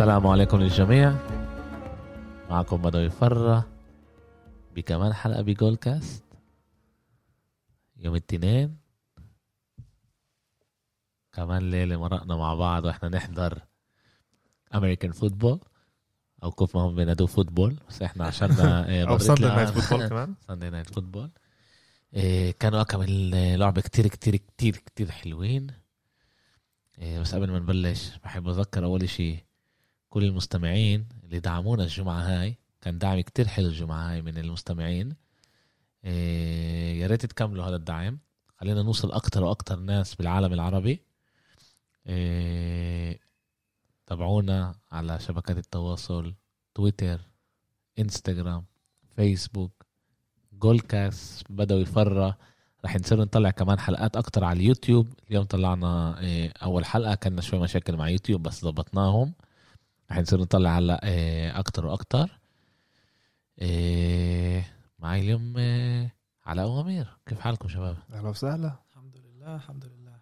السلام عليكم للجميع. معكم بدوي فرة بكمان حلقة ب GoalCast يوم الاثنين. كمان ليلة مرقنا مع بعض وإحنا نحضر American football أو كيف ما هم بينادوه football بس إحنا عشان أو Sunday Night Football كمان. Sunday Night Football إيه كانوا كمان لعبة كتير كتير كتير كتير حلوين. إيه بس قبل ما نبلش بحب اذكر أول إشي كل المستمعين اللي دعمونا الجمعة هاي كان دعم كتير حلو الجمعة هاي من المستمعين. إيه يا ريت تكملوا هذا الدعم. خلينا نوصل أكتر وأكتر ناس بالعالم العربي. إيه تابعونا على شبكات التواصل تويتر إنستغرام فيسبوك جول كاس بدأوا يفرى رح نصير نطلع كمان حلقات أكتر على اليوتيوب. اليوم طلعنا إيه، أول حلقة كنا شوي مشاكل مع يوتيوب بس ضبطناهم. رح نصير نطلع على إيه، أكتر وأكتر. إيه، معي اليوم إيه، علاء وامير كيف حالكم شباب؟ أهلا وسهلا. الحمد لله الحمد لله.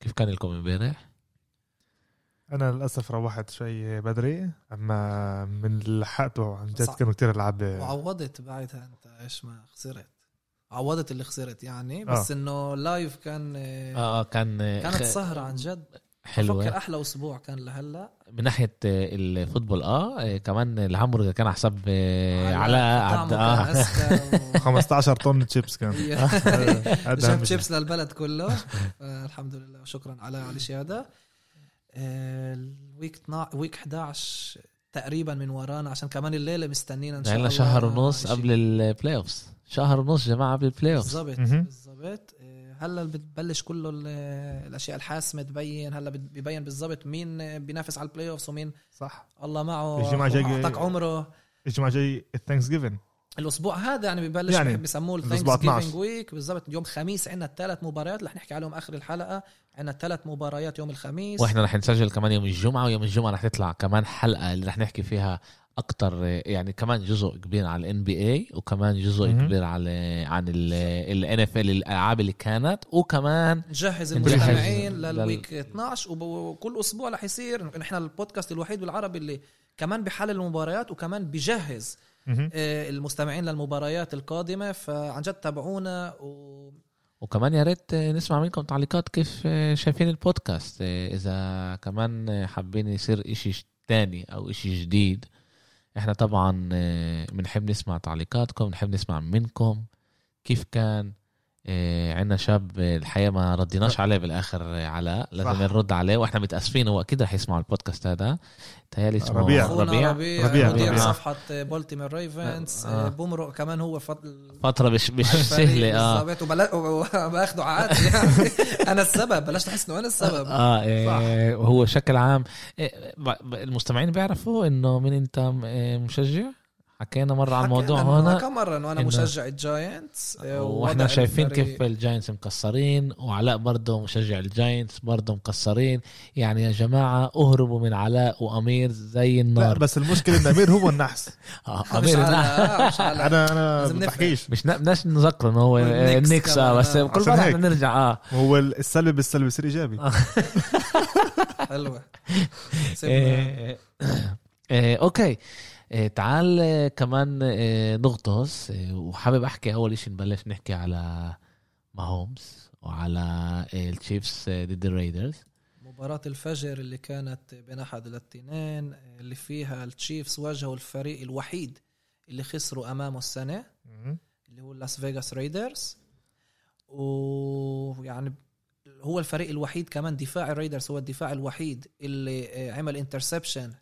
كيف كان لكم امبارح؟ أنا للأسف روحت شوي بدري أما من اللي لحقته عن جد. كانوا كتير العاب وعوضت بعدها أنت إيش ما خسرت. عوضت اللي خسرت يعني بس آه. إنه live كان آه آه كان آه، كانت خ- سهرة عن جد. حلوة. بفكر أحلى أسبوع كان لهلا. من ناحية آه، ال football آه كمان الهامبرجر كان على حساب آه، علاء. عبد طعمه آه. كان أذكى. و- 15 طن تشيبس كان. جاب أهم شيء. شيبس للبلد كله. آه، الحمد لله وشكرا على على الشيء هذا آه، ال week 12 week 11 تقريبا من ورانا عشان كمان الليلة مستنينا إن شاء الله شهر ونص. قبل ال playoffs شهر ونص جماعة قبل ال playoffs بالضبط مهم. هلا بتبلش كله ال- الأشياء الحاسمة تبين هلا ببين بالضبط مين بينافس على ال playoffs ومين صح. الله معه الجاية- أعطاك عمره. الجمعة جاي ال Thanksgiving الأسبوع هذا يعني ببلش يعني بسموه ال Thanks 12. giving week بالضبط يوم خميس عندنا ثلاث مباريات. رح نحكي عليهم آخر الحلقة. عندنا ثلاث مباريات يوم الخميس. وإحنا رح نسجل كمان يوم الجمعة ويوم الجمعة رح تطلع كمان حلقة اللي رح نحكي فيها أكتر يعني كمان جزء كبير على ال NBA وكمان جزء مهم. كبير على عن ال NFL الألعاب اللي كانت وكمان نجهز المستمعين لل- لل week 12 وب- وكل أسبوع رح يصير نحن البودكاست الوحيد بالعربي اللي كمان بحلل المباريات وكمان بجهز المستمعين للمباريات القادمة فعن جد تابعونا و وكمان يا ريت نسمع منكم تعليقات كيف شايفين البودكاست. إذا كمان حابين يصير إشي تاني أو إشي جديد إحنا طبعا بنحب نسمع تعليقاتكم بنحب نسمع منكم كيف كان. عندنا شاب الحقيقة ما رديناش عليه بالآخر علاء لازم. نرد عليه وإحنا متأسفين هو أكيد رح يسمع البودكاست هذا تهيألي اسمه ربيع. ربيع ربيع, ربيع. مدير ربيع. صفحة Baltimore Ravens آه. آه. بومرو كمان هو فضل فترة مش مش سهلة آه بالضبط وبلا- وباخده عادي يعني أنا السبب بلاش تحس إنه أنا السبب آه إيه وهو بشكل عام إيه المستمعين بيعرفوا إنه من أنت إيه، مشجع حكينا مرة عن الموضوع هنا كم مرة إنه أنا مشجع ال Giants آه، وإحنا شايفين الفريق. كيف ال Giants مكسرين وعلاء برضه مشجع ال Giants برضه مكسرين يعني يا جماعة اهربوا من علاء وأمير زي لا النار بس المشكلة إن أمير هو النحس آه أمير لا آه، أنا أنا ما. بحكيش مش ن- بدناش نذكره إنه هو النحس آه كمان، بس آه. كل مرة. بدنا نرجع آه هو السلبي بالسلبي بصير إيجابي حلوة سيبنا. إيه، إيه، okay إيه، تعال إيه، كمان إيه، نغطس. وحابب أحكي أول شيء نبلش نحكي على Mahomes وعلى ال Chiefs ضد ال Raiders. مباراة الفجر اللي كانت بين أحد الاثنين اللي فيها ال Chiefs واجهوا الفريق الوحيد اللي خسروا أمامه السنة. اللي هو Las Vegas Raiders ويعني هو الفريق الوحيد كمان دفاع ال Raiders هو الدفاع الوحيد اللي آه، عمل interception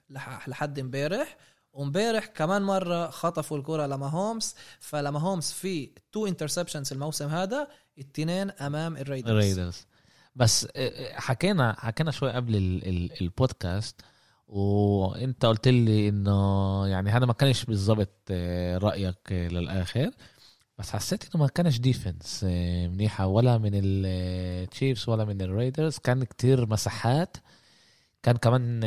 لحد امبارح. وامبارح كمان مرة خطفوا الكرة ل Mahomes فل Mahomes في two interceptions الموسم هذا التنين أمام ال Raiders. ال Raiders. بس إيه، حكينا حكينا شوي قبل ال- ال- البودكاست وانت قلت لي إنه يعني هذا ما كانش بالضبط إيه، رأيك للآخر. بس حسيت إنه ما كانش defense منيحة ولا من ال Chiefs ولا من ال Raiders كان كتير مساحات. كان كمان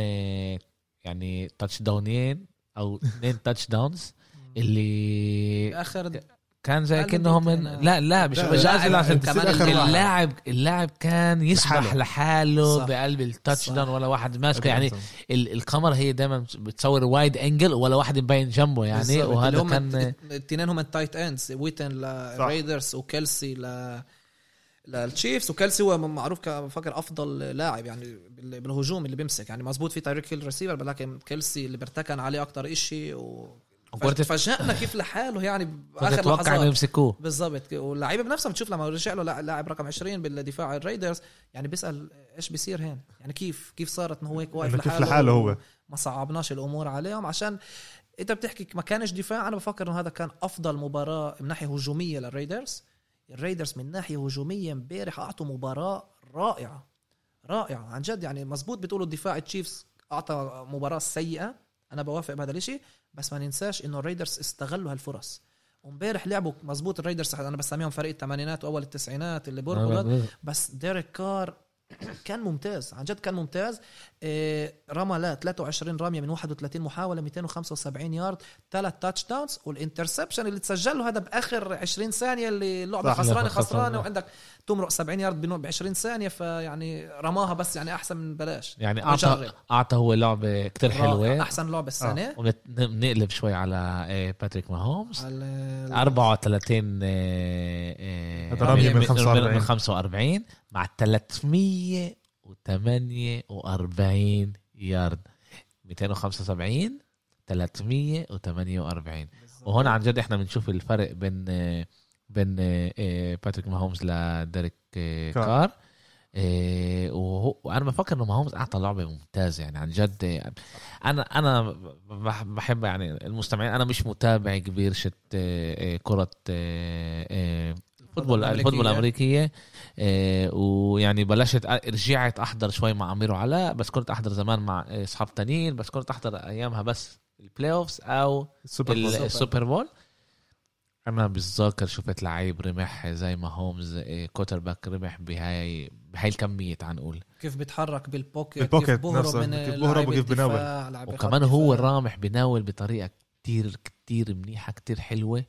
يعني touchdown ين أو اثنين touchdowns اللي آخر كان زي أقل من دقيقتين. لا لا مش لا، مش لا، أقل لا، عشان كمان. اللاعب اللاعب كان يسبح لحاله. لحاله صح. بقلب ال touch. down ولا واحد ماسكه يعني ال- الكاميرا هي دايما بتصور wide angle ولا واحد مبين جنبه يعني بالظبط. اللي وهذا كان الاثنين هم التايت اندز ويتن للريدرز وكيلسي ل للتشيفز وكيلسي هو معروف كفكر أفضل لاعب يعني بال- بالهجوم اللي بيمسك. يعني مزبوط في Tyreek Hill receiver لكن Kelce اللي بيرتكن عليه أكتر إشي و فاجئنا كيف لحاله يعني باخر أتوقع إنه يمسكوه. بالضبط. واللعيبه بنفسها بتشوف لما رجع له لاعب رقم 20 بالدفاع ال Raiders يعني بيسأل إيش بيصير هين يعني كيف كيف صارت إنه هو هيك واقف إنه كيف لحاله؟ لحاله هو. ما صعبناش الأمور عليهم. عشان أنت بتحكي ما كانش دفاع أنا بفكر إنه هذا كان أفضل مباراة من ناحية هجومية لل Raiders. ال Raiders من ناحية هجومية امبارح أعطوا مباراة رائعة رائعة. عن جد يعني مزبوط بتقولوا الدفاع ال Chiefs أعطى مباراة سيئة أنا بوافق بهذا الشيء بس ما ننساش إنه ال Raiders استغلوا هالفرص. وامبارح لعبوا مزبوط ال Raiders أنا بسميهم فريق الثمانينات وأول التسعينات اللي بيركض بس Derek Carr كان ممتاز عن جد كان ممتاز إيه، رمى لا 23 رمية من 31 محاولة 275 يارد ثلاث touchdowns وال interception اللي تسجله هذا بآخر 20 ثانية اللي اللعبه صح، خسرانة خسرانة. خسرانة وعندك تمرق 70 يارد ب 20 ثانية فيعني رماها بس يعني أحسن من بلاش يعني اعطى. أعطى هو لعبة كتير رائع. حلوة أحسن لعبة السنة ونقلب شوي على آه، باتريك ماهومز على 34 آه، آه، هذا رمية من 45. من 45 مع 348 يارد. 275 348 وهون عن جد إحنا بنشوف الفرق بين بين آه، باتريك ماهومز لديريك آه، كار. آه، وهو وأنا بفكر إنه ماهومز أعطى لعبة ممتازة يعني عن جد. أنا أنا بح- بحب يعني المستمعين أنا مش متابع كبير شت كرة ال football. ال football الأمريكية. ويعني بلشت رجعت أحضر شوي مع امير وعلاء بس كنت أحضر زمان مع آه، أصحاب تانيين بس كنت أحضر أيامها بس ال playoffs أو ال Super Bowl. ال- ال Super Bowl أنا بتذكر شفت لعيب رمح زي ماهومز آه، quarterback رمح بهاي بهاي الكمية تعال نقول كيف بيتحرك بال pocket بال pocket كيف بهرب من كيف بهرب وكيف بناول. وكمان هو. الرامح بناول بطريقة كتير كتير منيحة كتير حلوة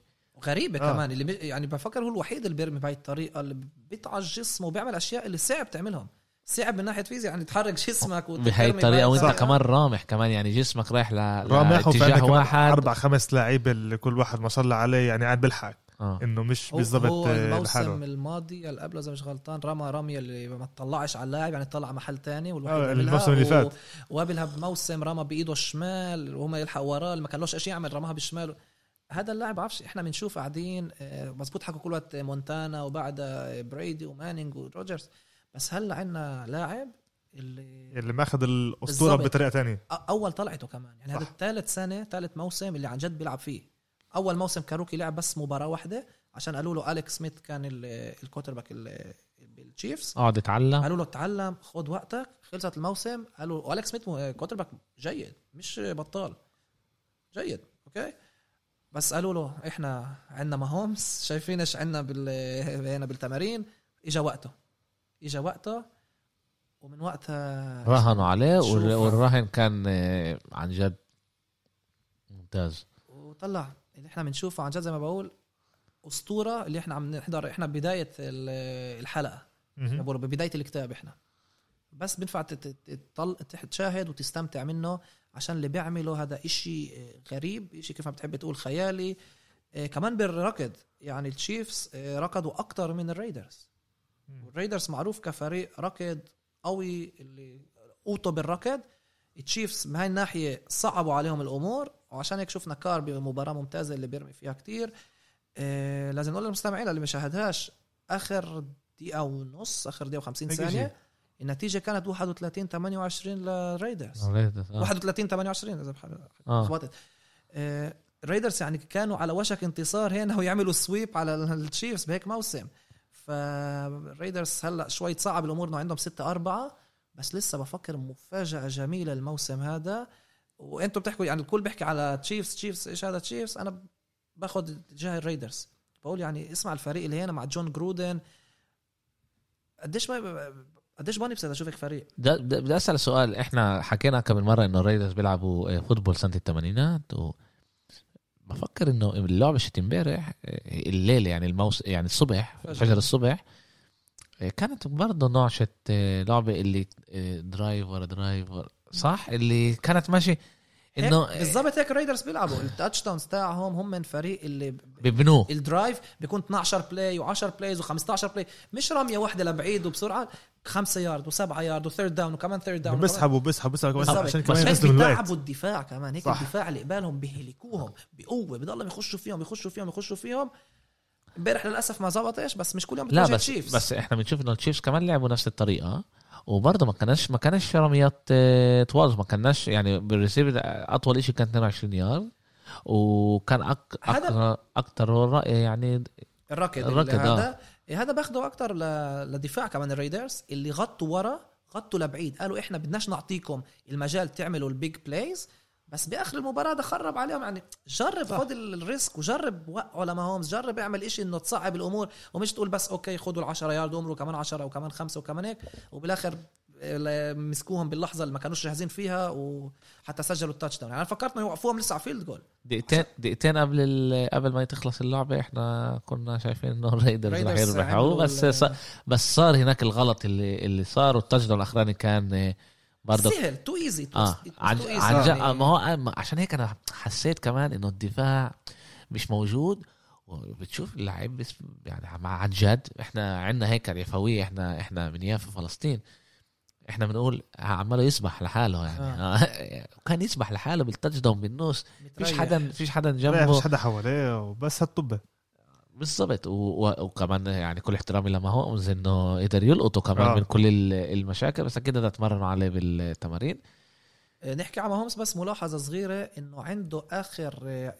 غريبة آه. كمان اللي يعني بفكر هو الوحيد اللي بيرمي بهاي الطريقة اللي بيطعج جسمه وبيعمل أشياء اللي صعب تعملهم صعب من ناحية فيزياء يعني تحرك جسمك بهاي الطريقة وانت. كمان رامح كمان يعني جسمك رايح ل رامح كمان واحد أربع خمس لعيبة اللي كل واحد ما شاء الله عليه يعني قاعد بيلحق آه. إنه مش بالضبط هو الموسم لحاله الماضي اللي قبله إذا مش غلطان رمى رمية اللي ما تطلعش على اللاعب يعني طلع محل تاني آه، قابلها الموسم اللي فات. وقبلها بموسم رمى بإيده الشمال وهم يلحق وراه اللي ما كان لوش شيء يعمل رماها بالشمال هذا اللاعب بعرفش إحنا بنشوف قاعدين آه، مزبوط حكوا كل وقت مونتانا وبعدها برادي ومانينج وروجرز بس هلا عندنا لاعب اللي اللي ماخذ الأسطورة. بطريقة تانية؟ أول طلعته كمان يعني. هذا الثالث سنة ثالث موسم اللي عن جد بيلعب فيه. أول موسم ك rookie لعب بس مباراة واحدة عشان قالوا له أليكس سميث كان ال- ال quarterback ال- بالتشيفز اقعد اتعلم قالوا له تعلم خد وقتك. خلصت الموسم قالوا أليكس سميث quarterback جيد مش بطال. جيد okay؟ بس قالوا له إحنا عندنا ماهومز شايفين إيش عندنا بال هنا بالتمارين. اجى وقته. اجى وقته ومن وقتها رهنوا عليه شوف. وال- والرهن كان آه، عن جد ممتاز. وطلع اللي إحنا بنشوفه عن جد زي ما بقول أسطورة اللي إحنا عم نحضر. إحنا بداية ال- الحلقة. ببداية الكتاب إحنا. بس بينفع تشاهد وتستمتع منه. عشان اللي بيعمله هذا إشي غريب إشي كيف ما بتحب تقول خيالي. آه، كمان بالركض يعني التشيفز آه، ركضوا أكتر من الريدرز. والريدرز معروف كفريق ركض قوي اللي قوته بالركض. التشيفز من هاي الناحية صعبوا عليهم الأمور. وعشان هيك شفنا كار بمباراة ممتازة اللي بيرمي فيها كتير. آه لازم نقول للمستمعين اللي ما شاهدهاش آخر دقيقة ونص و50 هيك ثانية شيء. النتيجة كانت 31 28 للريدرز آه. 31 28 إذا آه. خبطت آه، الريدرز يعني كانوا على وشك انتصار هنا ويعملوا sweep على التشيفز بهيك موسم. فالريدرز هلأ شوي صعب الأمور إنه عندهم 6 4 بس لسه بفكر مفاجأة جميلة الموسم هذا. وأنتم بتحكوا يعني الكل بيحكي على تشيفز تشيفز إيش هذا تشيفز أنا باخذ اتجاه الريدرز. بقول يعني اسمع الفريق اللي هنا مع جون جرودن. قديش ما قديش باني بصير أشوفك فريق؟ ده ده- بدي أسأل سؤال. إحنا حكينا قبل مرة إنه الريدرز بيلعبوا آه، football سنة الثمانينات و بفكر إنه اللعبة شت امبارح آه، الليلة يعني الموس يعني الصبح فجر. الصبح آه، كانت برضه نوع شت لعبة اللي drive ورا drive صح؟ اللي كانت ماشي إنه هيك- بالضبط هيك الريدرز بيلعبوا. ال touchdowns تاعهم هم من فريق اللي ببنوه ال drive بيكون 12 play و10 plays و15 play مش رمية واحدة لبعيد وبسرعة 5 يارد و7 yard و third down وكمان third down بيسحبوا بيسحبوا بيسحبوا. عشان بس كمان الوقت بيتعبوا الدفاع كمان هيك صح. الدفاع اللي قبالهم بيهلكوهم بقوة بضلهم يخشوا فيهم يخشوا فيهم يخشوا فيهم. امبارح للأسف ما زبطش بس مش كل يوم لا بس. بس إحنا بنشوف إنه التشيفز كمان لعبوا نفس الطريقة. وبرضه ما كانش ما كانش رميات آه، طوال. ما كانش يعني بال receive أطول شيء كان 22 يارد. وكان أك أكثر أكثر يعني الركض الركض، آه. هذا هذا باخده أكتر ل... لدفاع كمان الريدرز اللي غطوا ورا غطوا لبعيد. قالوا إحنا بدناش نعطيكم المجال تعملوا ال big plays. بس بآخر المباراة ده خرب عليهم. يعني جرب صح. خد ال- ال risk وجرب وقعوا لماهومز. جرب اعمل إشي إنه تصعب الأمور. ومش تقول بس okay خدوا ال10 يارد وامروا كمان 10 وكمان خمسة وكمان هيك. وبالآخر ال- مسكوهم باللحظة اللي ما كانوش جاهزين فيها وحتى سجلوا ال touchdown. يعني أنا فكرت إنه يوقفوهم لسه على field goal دقيقتين دقيقتين قبل ال- قبل ما تخلص اللعبة إحنا كنا شايفين إنه الريدرز رح يربحوا. بس ال- بس صار هناك الغلط اللي اللي صار وال touchdown الأخراني كان برضه سهل too easy آه. عن عن جد آه، ما هو آه، عشان هيك أنا حسيت كمان إنه الدفاع مش موجود وبتشوف اللعيب بس يعني مع عن جد إحنا عندنا هيك اليافاوية إحنا إحنا من يافا فلسطين. إحنا بنقول عماله يسبح لحاله يعني. آه. كان يسبح لحاله بال touchdown بالنص. فيش حدا فيش حدا جنبه. فيش حدا حواليه وبس هالطبة. و... وكمان يعني كل احترامي لما هو إنه قدر يلقطوا كمان آه. آه. من كل ال- المشاكل. بس أكيد بدها تمرنوا عليه بالتمارين. نحكي على ماهومس بس ملاحظة صغيرة إنه عنده آخر آه،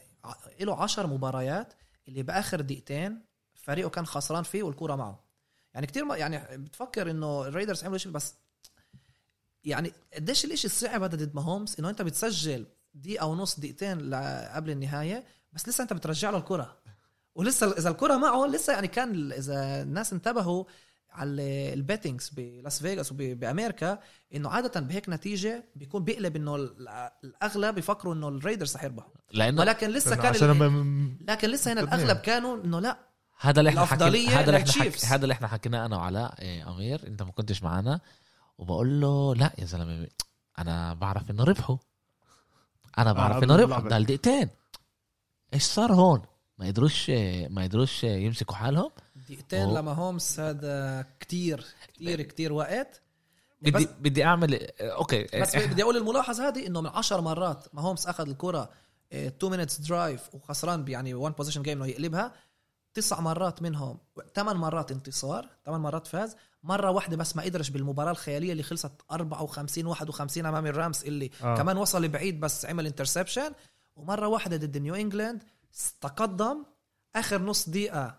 له 10 مباريات اللي بآخر دقيقتين فريقه كان خسران فيه والكره معه. يعني كتير ما يعني بتفكر إنه الريدرز عملوا شيء بس يعني قديش الإشي الصعب هذا ضد ماهومس إنه أنت بتسجل دقيقة ونص دقيقتين قبل النهاية بس لسه أنت بترجع له الكرة. ولسه إذا الكرة معه لسه يعني كان إذا الناس انتبهوا على ال bettings بلاس فيغاس وبامريكا إنه عادة بهيك نتيجة بيكون بيقلب إنه ال- الأغلب يفكروا إنه الريدرز حيربحوا لأنه ولكن لسه كان عشان ال- لكن لسه هنا. الأغلب كانوا إنه لا هذا اللي إحنا حكينا هذا اللي إحنا. حكي هذا اللي إحنا حكيناه أنا وعلاء إيه أمير أنت ما كنتش معنا وبقول له لا يا زلمة أنا بعرف إنه ربحوا أنا بعرف إنه ربحوا. ده دقيقتين إيش صار هون ما يقدروش ما يقدروش يمسكوا حالهم. دقيقتين. لما هومس هذا كتير كتير كتير وقت. بدي بس بدي اعمل أوكي. بس بدي أقول الملاحظة هذه إنه من 10 مرات ماهومس أخذ الكرة 2 minutes drive وخسران يعني 1 possession game إنه يقلبها. تسع مرات منهم ثمان مرات انتصار ثمان مرات فاز. مرة واحدة بس ما قدرش بالمباراة الخيالية اللي خلصت 54 51 أمام الرامز اللي آه. كمان وصل لبعيد بس عمل interception ومرة واحدة ضد نيو انجلاند تقدم آخر نص دقيقة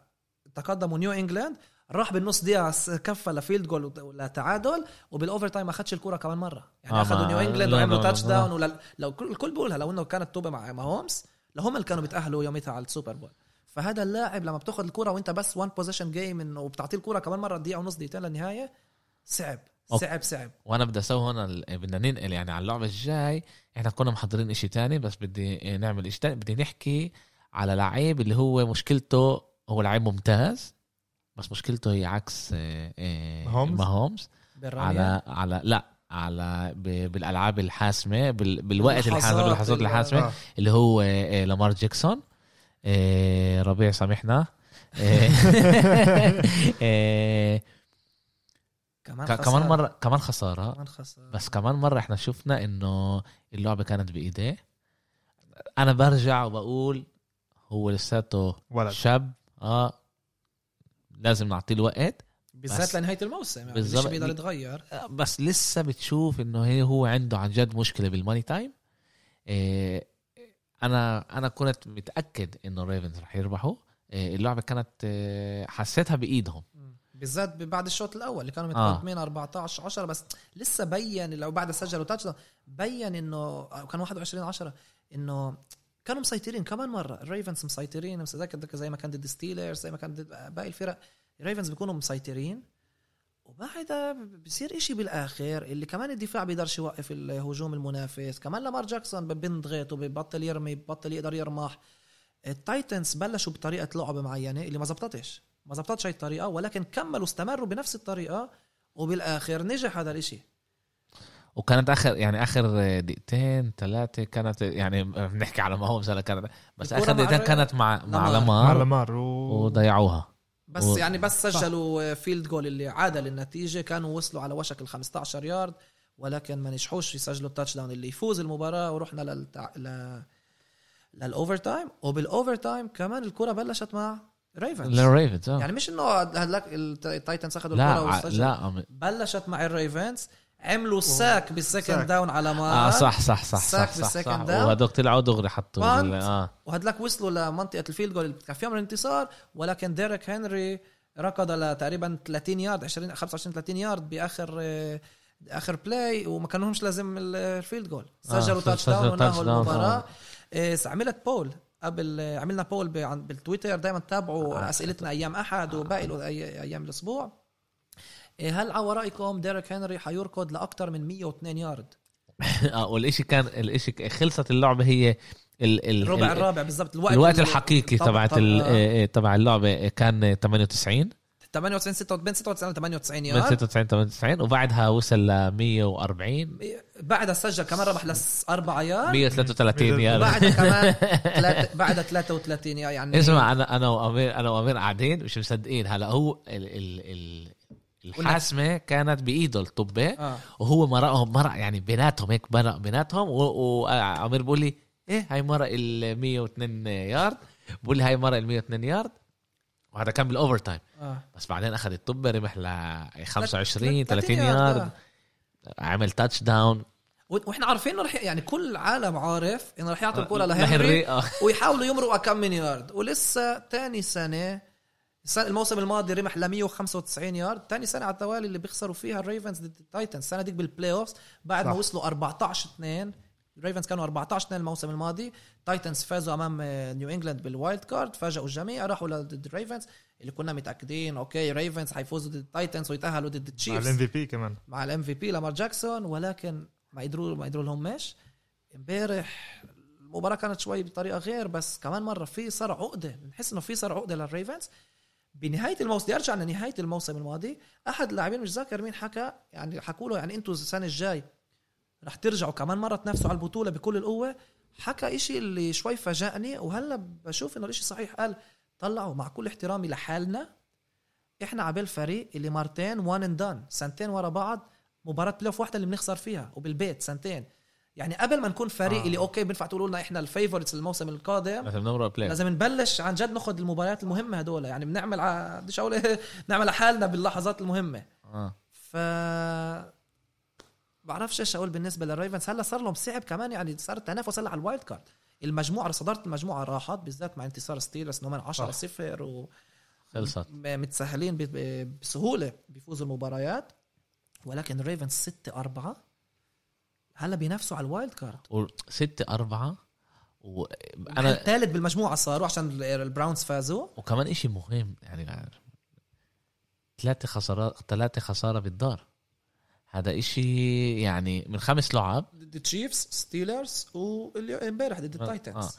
تقدموا نيو انجلاند راح بالنص دقيقة كفى ل field goal لتعادل وبال overtime ما اخذش الكرة كمان مرة يعني آه، أخذوا نيو انجلاند لا، وعملوا touch. down ولا لو كل الكل بيقولها لو إنه كانت طوبة مع ماهومس لهم اللي كانوا بيتأهلوا يوميتها على ال Super Bowl فهذا اللاعب لما بتاخذ الكرة وأنت بس one possession game إنه وبتعطيه الكرة كمان مرة دقيقة ونص دقيقتين للنهاية صعب. صعب صعب وأنا بدي أسوي هون ال- بدنا ننقل يعني على اللعبة الجاي إحنا كنا محضرين إشي تاني بس بدي نعمل اشي تاني بدي نحكي على لعيب اللي هو مشكلته هو لعيب ممتاز بس مشكلته هي عكس آه، آه، ماهومز؟ ماهومز. بالرمية على على لا على بالألعاب الحاسمة بال- بالوقت الحاسم اللحظات باللحظات ال- الحاسمة آه. اللي هو لامار جاكسون ربيع سامحنا. كمان خسارة. كمان مرة كمان خسارة. كمان خسارة. بس كمان مرة إحنا شفنا إنه اللعبة كانت بإيديه. أنا برجع وبقول هو لساته ولد. شاب. آه. لازم نعطيه الوقت. بالذات بس- لنهاية الموسم يعني. الشيء بيقدر يتغير. آه، بس لسه بتشوف إنه هي هو عنده عن جد مشكلة بال money time إيه أنا أنا كنت متأكد إنه الريفنز رح يربحوا. إيه اللعبة كانت إيه حسيتها بإيدهم. بالذات بعد الشوط الأول اللي كانوا آه. متقدمين 14 10 بس لسه بين لو بعد سجلوا touch بين إنه كان 21 10 إنه كانوا مسيطرين كمان مرة. الريفنز مسيطرين مس- ذاك زي ما كان ضد ستيلرز زي ما كان ضد باقي الفرق. الريفنز بيكونوا مسيطرين. وبعدها بصير إشي بالآخر اللي كمان الدفاع بيقدرش يوقف الهجوم المنافس. كمان لامار جاكسون بنضغط وببطل يرمي ببطل يقدر يرمح التايتنز بلشوا بطريقة لعب معينة اللي ما زبطتش. ما زبطتش هاي الطريقة ولكن كملوا استمروا بنفس الطريقة. وبالآخر نجح هذا الإشي. وكانت اخر يعني آخر دقيقتين ثلاثة كانت يعني بنحكي على ما هو مثلا كانت بس آخر دقيقتين كانت مع مع لامار. مع لمار لامار و... وضيعوها. بس و- يعني بس صح. سجلوا field goal اللي عادل النتيجه كانوا وصلوا على وشك ال 15 يارد ولكن ما نجحوش يسجلوا ال touchdown اللي يفوز المباراة ورحنا للتع... ل... لل overtime وبال overtime كمان الكرة بلشت مع ريفنز للريفنز آه. يعني مش إنه هذاك التايتنز اخذوا لا الكرة ع- وسجلوا. لا بلشت مع الريفنز عملوا sack بال second sack. down على ما آه صح صح صح ساك صح صح, بالسكند صح. داون. وهدوك طلعوا دغري حطوا آه وهدلاك وصلوا لمنطقة ال field goal اللي كان فيهم الانتصار ولكن ديريك هنري ركض لتقريبا 30 يارد 20 25 30 يارد بآخر آه، آخر play وما كانوهمش لازم ال- ال field goal آه، سجلوا سجلوا touchdown touch ونهوا المباراة آه. آه، عملت بول قبل آه، عملنا بول بالتويتر دائما تابعوا آه. أسئلتنا أيام أحد وباقي أيام الأسبوع آه، هل على رايكم ديريك هنري حيركض لاكثر من 102 يارد؟ آه والإشي كان الإشي ك- خلصت اللعبة هي ال ال الربع ال- الرابع بالضبط الوقت الوقت الحقيقي تبعت آه. آه، آه، تبع اللعبة كان 98 98 96 بين 96 و 98 من يارد. 96 98 وبعدها وصل ل 140 بعدها سجل كمان ربح لأربعة يار 133 يا وبعدها كمان تلات- بعدها 33 يار يعني اسمع أنا أنا وامير أنا وأمير قاعدين مش مصدقين. هلا هو ال ال ال الحاسمة كانت بإيده الطبة آه. وهو مرقهم مرق يعني بيناتهم هيك مرق بيناتهم وعمير بيقول لي إيه هاي مرق ال 102 يارد؟ بقول لي هاي مرق ال 102 يارد؟ وهذا كان بالاوفر تايم آه. بس بعدين أخذ الطبة رمح ل 25 تلات- 30 يارد، آه. عمل touchdown وإحنا عارفين إنه رح يعني كل العالم عارف إنه رح يعطوا الكرة لهنري لهنري آه. ويحاولوا يمرقوا كم من يارد. ولسه تاني سنة السنة الموسم الماضي رمح ل 195 يارد. تاني سنة على التوالي اللي بيخسروا فيها الريفنز ضد التايتنز. السنة ديك بال playoffs بعد ما. وصلوا 14 2 الريفنز كانوا 14 2 الموسم الماضي. تايتنز فازوا أمام آه، نيو إنجلاند بال wild card. فاجئوا الجميع راحوا ضد الريفنز. اللي كنا متأكدين أوكي ريفنز حيفوزوا ضد التايتنز ويتأهلوا ضد مع التشيفز ال MVP كمان. مع ال MVP لامار جاكسون. ولكن ما قدروا ما قدروا لهمش امبارح المباراة كانت شوي بطريقة غير بس كمان مرة في صار عقدة. بنحس إنه في صار عقدة للريفنز. بنهاية الموسم بدي ارجع لنهاية الموسم الماضي أحد اللاعبين مش ذاكر مين حكى يعني حكوا له يعني أنتم السنة الجاي رح ترجعوا كمان مرة تنافسوا على البطولة بكل القوة. حكى إشي اللي شوي فاجأني وهلأ بشوف إنه الإشي صحيح. قال طلعوا مع كل احترامي لحالنا إحنا عبال فريق اللي مرتين one and done سنتين ورا بعض مباراة play واحدة اللي بنخسر فيها وبالبيت سنتين. يعني قبل ما نكون فريق آه. اللي أوكي بينفع تقولوا لنا إحنا ال favorites الموسم القادم play لازم نبلش عن جد ناخذ المباريات المهمة هدول. يعني بنعمل ع- بديش أقول إيه، نعمل حالنا باللحظات المهمة. آه. ف بعرفش إيش أقول بالنسبة للريفنز هلأ صار لهم صعب كمان يعني صار التنافس هلأ على ال wild card المجموعه صدارة المجموعة راحت بالذات مع انتصار ستيلرز إنهم 10 صح. 0 و خلصت. متسهلين بسهولة بيفوزوا المباريات. ولكن الريفنز 6 4 هلا بينافسوا على ال wild card. ستة أربعة أنا وأنا الثالث بالمجموعه صاروا عشان ال- البراونز فازوا؟ وكمان إشي مهم يعني ثلاثة خسارات ثلاثة خسارة بالدار. هذا إشي يعني من خمس لعب. ضد التشيفز ستيلرز وإمبارح ضد آه، التايتنز آه.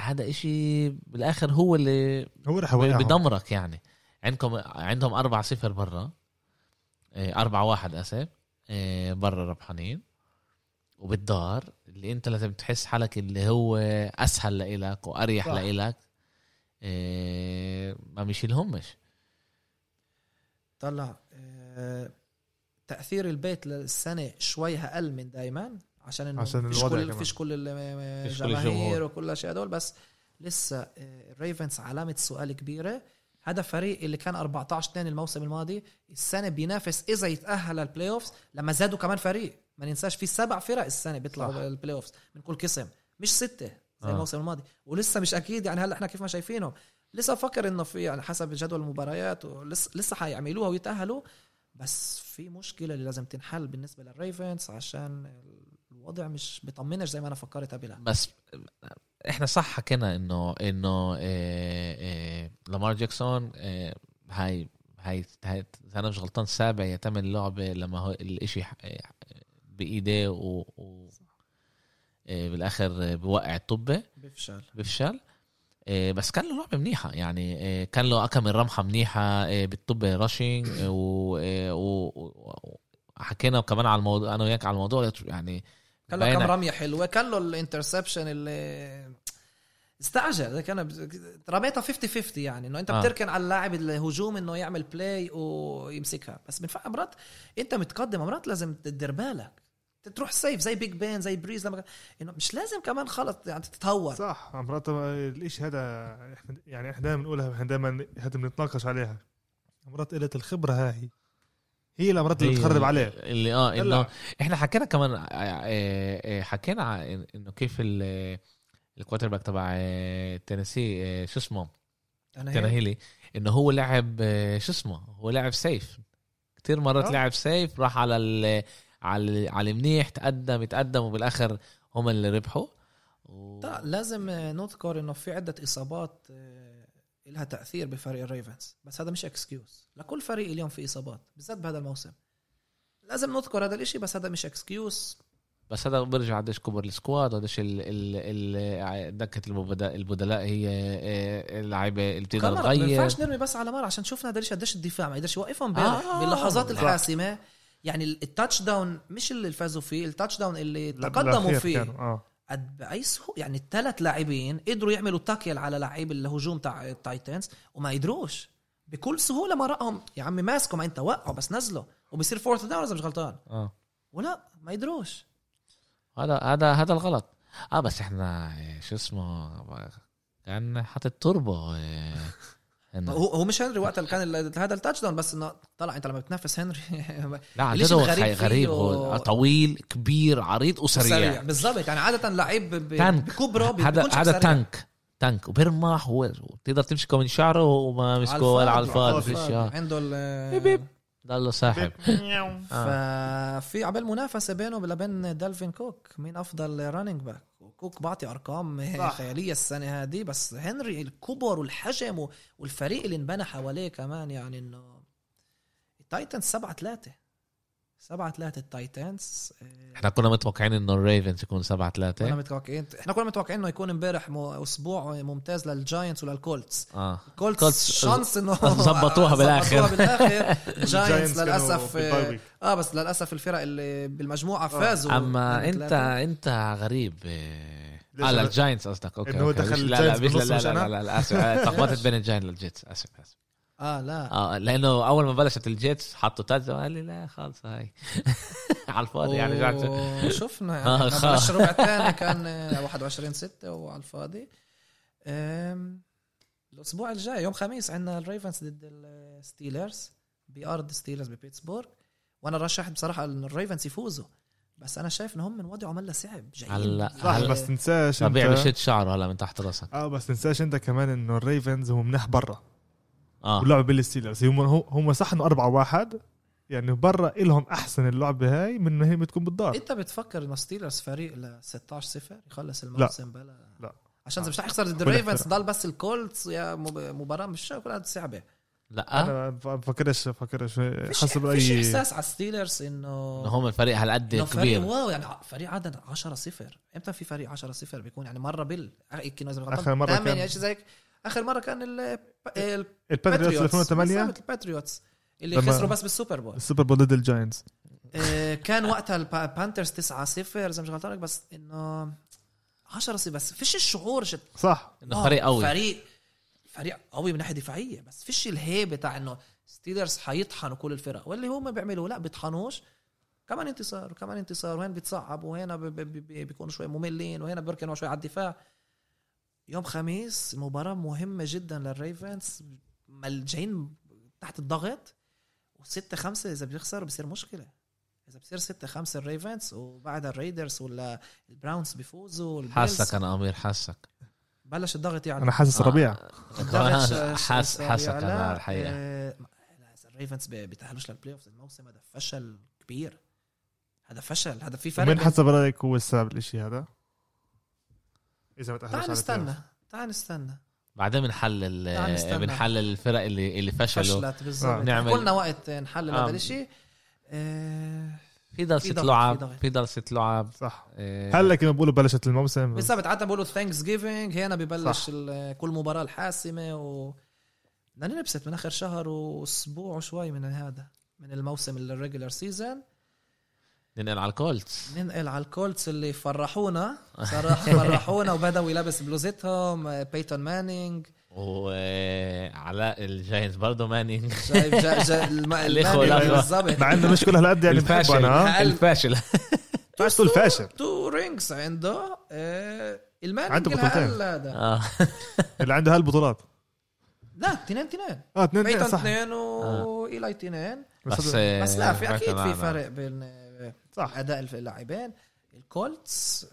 هذا إشي بالآخر هو اللي هو رح بدمرك يعني. عندكم عندهم أربعة صفر برا. إيه، أربعة واحد أسف. إيه، برا ربحانين. وبالدار اللي انت لازم تحس حالك اللي هو أسهل لإلك وأريح صح. لإلك إيه، ما بيشيلهمش طلع آه، تأثير البيت للسنة شوي أقل من دايما عشان إنه عشان فيش الوضع كل. فيش كل الجماهير. وكل الأشياء هدول بس لسه آه، الـ Ravens علامة سؤال كبيرة هذا فريق اللي كان 14 2 الموسم الماضي السنة بينافس إذا يتأهل لل playoffs لما زادوا كمان فريق ما ننساش في سبع فرق السنة بيطلعوا. ال playoffs من كل قسم. مش ستة زي آه. الموسم الماضي. ولسه مش أكيد يعني هلا إحنا كيف ما شايفينهم. لسه فكر إنه في يعني حسب جدول المباريات ولسه لسه حيعملوها ويتأهلوا. بس في مشكلة اللي لازم تنحل بالنسبة للريفنز عشان الوضع مش بيطمنش زي ما أنا فكرت قبلها. بس إحنا صح حكينا انه إنه إيه إيه لامار جاكسون إيه هاي هاي أنا مش غلطان سابع يتم اللعبه لما هو الإشي بإيديه و, و إيه بالآخر بوقع الطابة بيفشل بفشل. آه، بس كان له لعبة منيحة يعني آه، كان له كم رمحة منيحة آه، بال rushing وحكينا كمان على الموضوع أنا وياك على الموضوع يعني كان له كم رمية حلوة. كان له ال interception اللي استعجل. كان رميتها 50 50 يعني إنه أنت آه. آه. بتركن على اللاعب الهجوم إنه يعمل بلاي ويمسكها. بس بنفع مرات أنت متقدم مرات لازم تدير بالك. تروح safe زي Big Ben زي Brees لما إنه مش لازم كمان خلص يعني تتهور صح مرات الإشي هذا إحنا يعني إحنا دائما بنقولها إحنا دائما هذا بنتناقش عليها. مرات قله الخبرة هاي هي اللي مرات اللي بتخرب عليه اللي آه إنه. إحنا حكينا كمان آه، آه، آه، حكينا إنه كيف ال- ال quarterback تبع تينيسي شو اسمه؟ Tannehill إنه هو لعب شو اسمه؟ هو لعب safe كثير مرات. لعب safe راح على ال على على المنيح تقدم يتقدم وبالآخر هم اللي ربحوا. و... لا لازم نذكر انه في عدة إصابات آه، لها تأثير بفريق ال Ravens. بس هذا مش excuse لكل فريق اليوم في إصابات بالذات بهذا الموسم. لازم نذكر هذا الإشي بس هذا مش اكسكيوز بس هذا برجع قديش كبر ال squad وقديش ال... ال... ال... دكة البدلاء هي آه، اللعيبه اللي بتقدر كمان ما تغير. ينفعش نرمي بس على مره عشان شفنا قديش قديش الدفاع ما قدرش يوقفهم آه. باللحظات. الحاسمة. يعني ال touchdown مش اللي فازوا فيه ال touchdown اللي تقدموا فيه. كانوا، آه. قد باي سهوله يعني الثلاث لاعبين قدروا يعملوا tackle على لعيب الهجوم تاع ال Titans وما قدروش. بكل سهولة مرقهم يا عمي ماسكوا ما انت وقعوا بس نزلوا. وبصير fourth down اذا مش غلطان. آه. ولا ما قدروش. هذا هذا هذا الغلط. آه بس إحنا آه، شو اسمه كان حاطط توربو آه، إنه- هو هو مش هنري وقت اللي كان ال- هذا التاتش داون بس إنه طلع أنت لما بتنافس هنري لا عن جد غريب, غريب هو طويل كبير عريض وسريع. سريع بالضبط. يعني عادة لعيب ب- ب- تانك. بكبره هذا هذا. تانك. تانك. وبيرمح هو تقدر تمسكه من شعره وما مسكه ولا على الفاضي. آه. عنده ال بيب. ضله ساحب آه. ففي عبال منافسة بينه وبين دالفين كوك. مين أفضل running back كوك بعطي أرقام صح. خيالية السنة هذه بس هنري الكبر والحجم والفريق اللي انبنى حواليه كمان يعني إنه ال Titans 7 3 7 3 ال Titans آه، إحنا كنا متوقعين إنه ال Ravens يكون 7 كنا 3 متوقعين إحنا كنا متوقعين إنه يكون امبارح مو- أسبوع ممتاز لل Giants ولل Colts آه. Colts Colts شانس إنه زبطوها بالآخر. زبطوها بالاخر ال Giants للأسف آه،. آه بس للأسف الفرق اللي بالمجموعة فازوا أما من انت. أنت غريب آه. آه أنا- لل Giants قصدك. أوكي أوكي. دخل لا لا لا لا لا أنا؟ لا لا آسف. آه، اتلخبطت بين ال Giants لل Jets. آسف آسف. آه لا. آه لأنه أول ما بلشت ال Jets حطوا تاج قال لي لا خلص هاي. على الفاضي يعني رجعت. شفنا آه، يعني بلش الربع الثاني كان آه، 21 6 وعلى الفاضي. الأسبوع الجاي يوم خميس عندنا ال Ravens ضد ال Steelers بأرض Steelers ببيتسبورغ. وأنا رشحت بصراحة إن ال Ravens يفوزوا بس أنا شايف انهم من وضعهم هلا صعب جايين هلا صح هلا. بس تنساش ربيع أنت. بشد شعره هلا من تحت راسك. آه بس تنساش أنت كمان إنه ال Ravens هم منح برا. آه. ولعبوا بال Steelers هم هم صح انه 4 1 يعني برا إلهم أحسن اللعبة هاي من إنه هي بتكون بالدار. أنت بتفكر إنه Steelers فريق ل 16 0 يخلص الموسم بلا لا. عشان إذا مش رح يخسر ضد ال Ravens. ضل بس ال Colts يا مب- مباراة مش كلها صعبة. لا. أنا بفكرش بفكرش فيش حسب فيش اي إحساس على Steelers انه إنه هم الفريق هالقد إنه فريق كبير. wow يعني فريق عدد 10 0 إمتى في فريق 10 0 بيكون؟ يعني مرة بال يمكن اذا آخر مرة كان- كان شيء زي هيك. آخر مرة كان ال ال Patriots 2008 بالضبط، ال Patriots اللي خسروا بس بالسوبر بول. السوبر بول ضد الجاينتس آه، كان وقتها ال Panthers 9 0 إذا مش غلطان بس إنه 10 0 بس فيش الشعور شت صح. إنه فريق قوي. فريق فريق قوي من ناحية دفاعية. بس فيش الهيبه تاع إنه Steelers حيطحنوا كل الفرق. واللي هم بيعملوا لا بيطحنوش. كمان انتصار وكمان انتصار وهنا بيتصعب وهنا بي- بي- بي- بيكونوا شوي مملين وهنا بيركنوا شوي على الدفاع. يوم خميس مباراة مهمة جدا لل Ravens جايين تحت الضغط وستة خمسة إذا بيخسروا بصير مشكلة. إذا بصير ستة خمسة ال Ravens وبعدها ال Raiders ولا ال Browns بيفوزوا حاسك أنا أمير حاسك. بلش الضغط يعني أنا حاسس آه. ربيع ش- حاس حاسك. أنا الحقيقة. آه، لا، إذا ال Ravens بي- بيتأهلوش لل playoff الموسم هذا فشل كبير. هذا فشل هذا في فرق بين- حسب رأيك هو السبب الاشي هذا؟ إذا ما تعال تأهلش على نستنى. تعال نستنى. بعدين بنحلل تعال نستنى. بنحلل الفرق اللي اللي فشلوا. فشلت بالضبط. نعمل- قلنا وقت نحلل آه. هذا الشيء آه، في ضغط، لعب في ست لعب. صح. آه، هلا كما بقولوا بلشت الموسم. بالضبط. حتى بقولوا Thanksgiving هنا ببلش كل مباراة الحاسمة و بدنا نلبست من آخر شهر وأسبوع وشوي من هذا من الموسم ال regular season ننقل على الكولتس. ننقل على الكولتس اللي فرحونا. صراحة فرحونا وبدأوا يلبس بلوزتهم بيتون مانينج وعلى الجاينتس برضه مانينج. شايف جا جا الأخوة. بالضبط مع إنه مش كل هالقد يعني الفاشل. أنا ها؟ الفاشل. فاشل. تو رينجز عنده آه المانينج عنده بطولتين. هذا. آه. اللي عنده هالبطولات. لا اثنين اثنين. آه اثنين بيتون اثنين صح. اثنين وايلاي اثنين. بس بس لا في أكيد آه، في. فرق بين آه، صح. أداء اللاعبين. الكولتس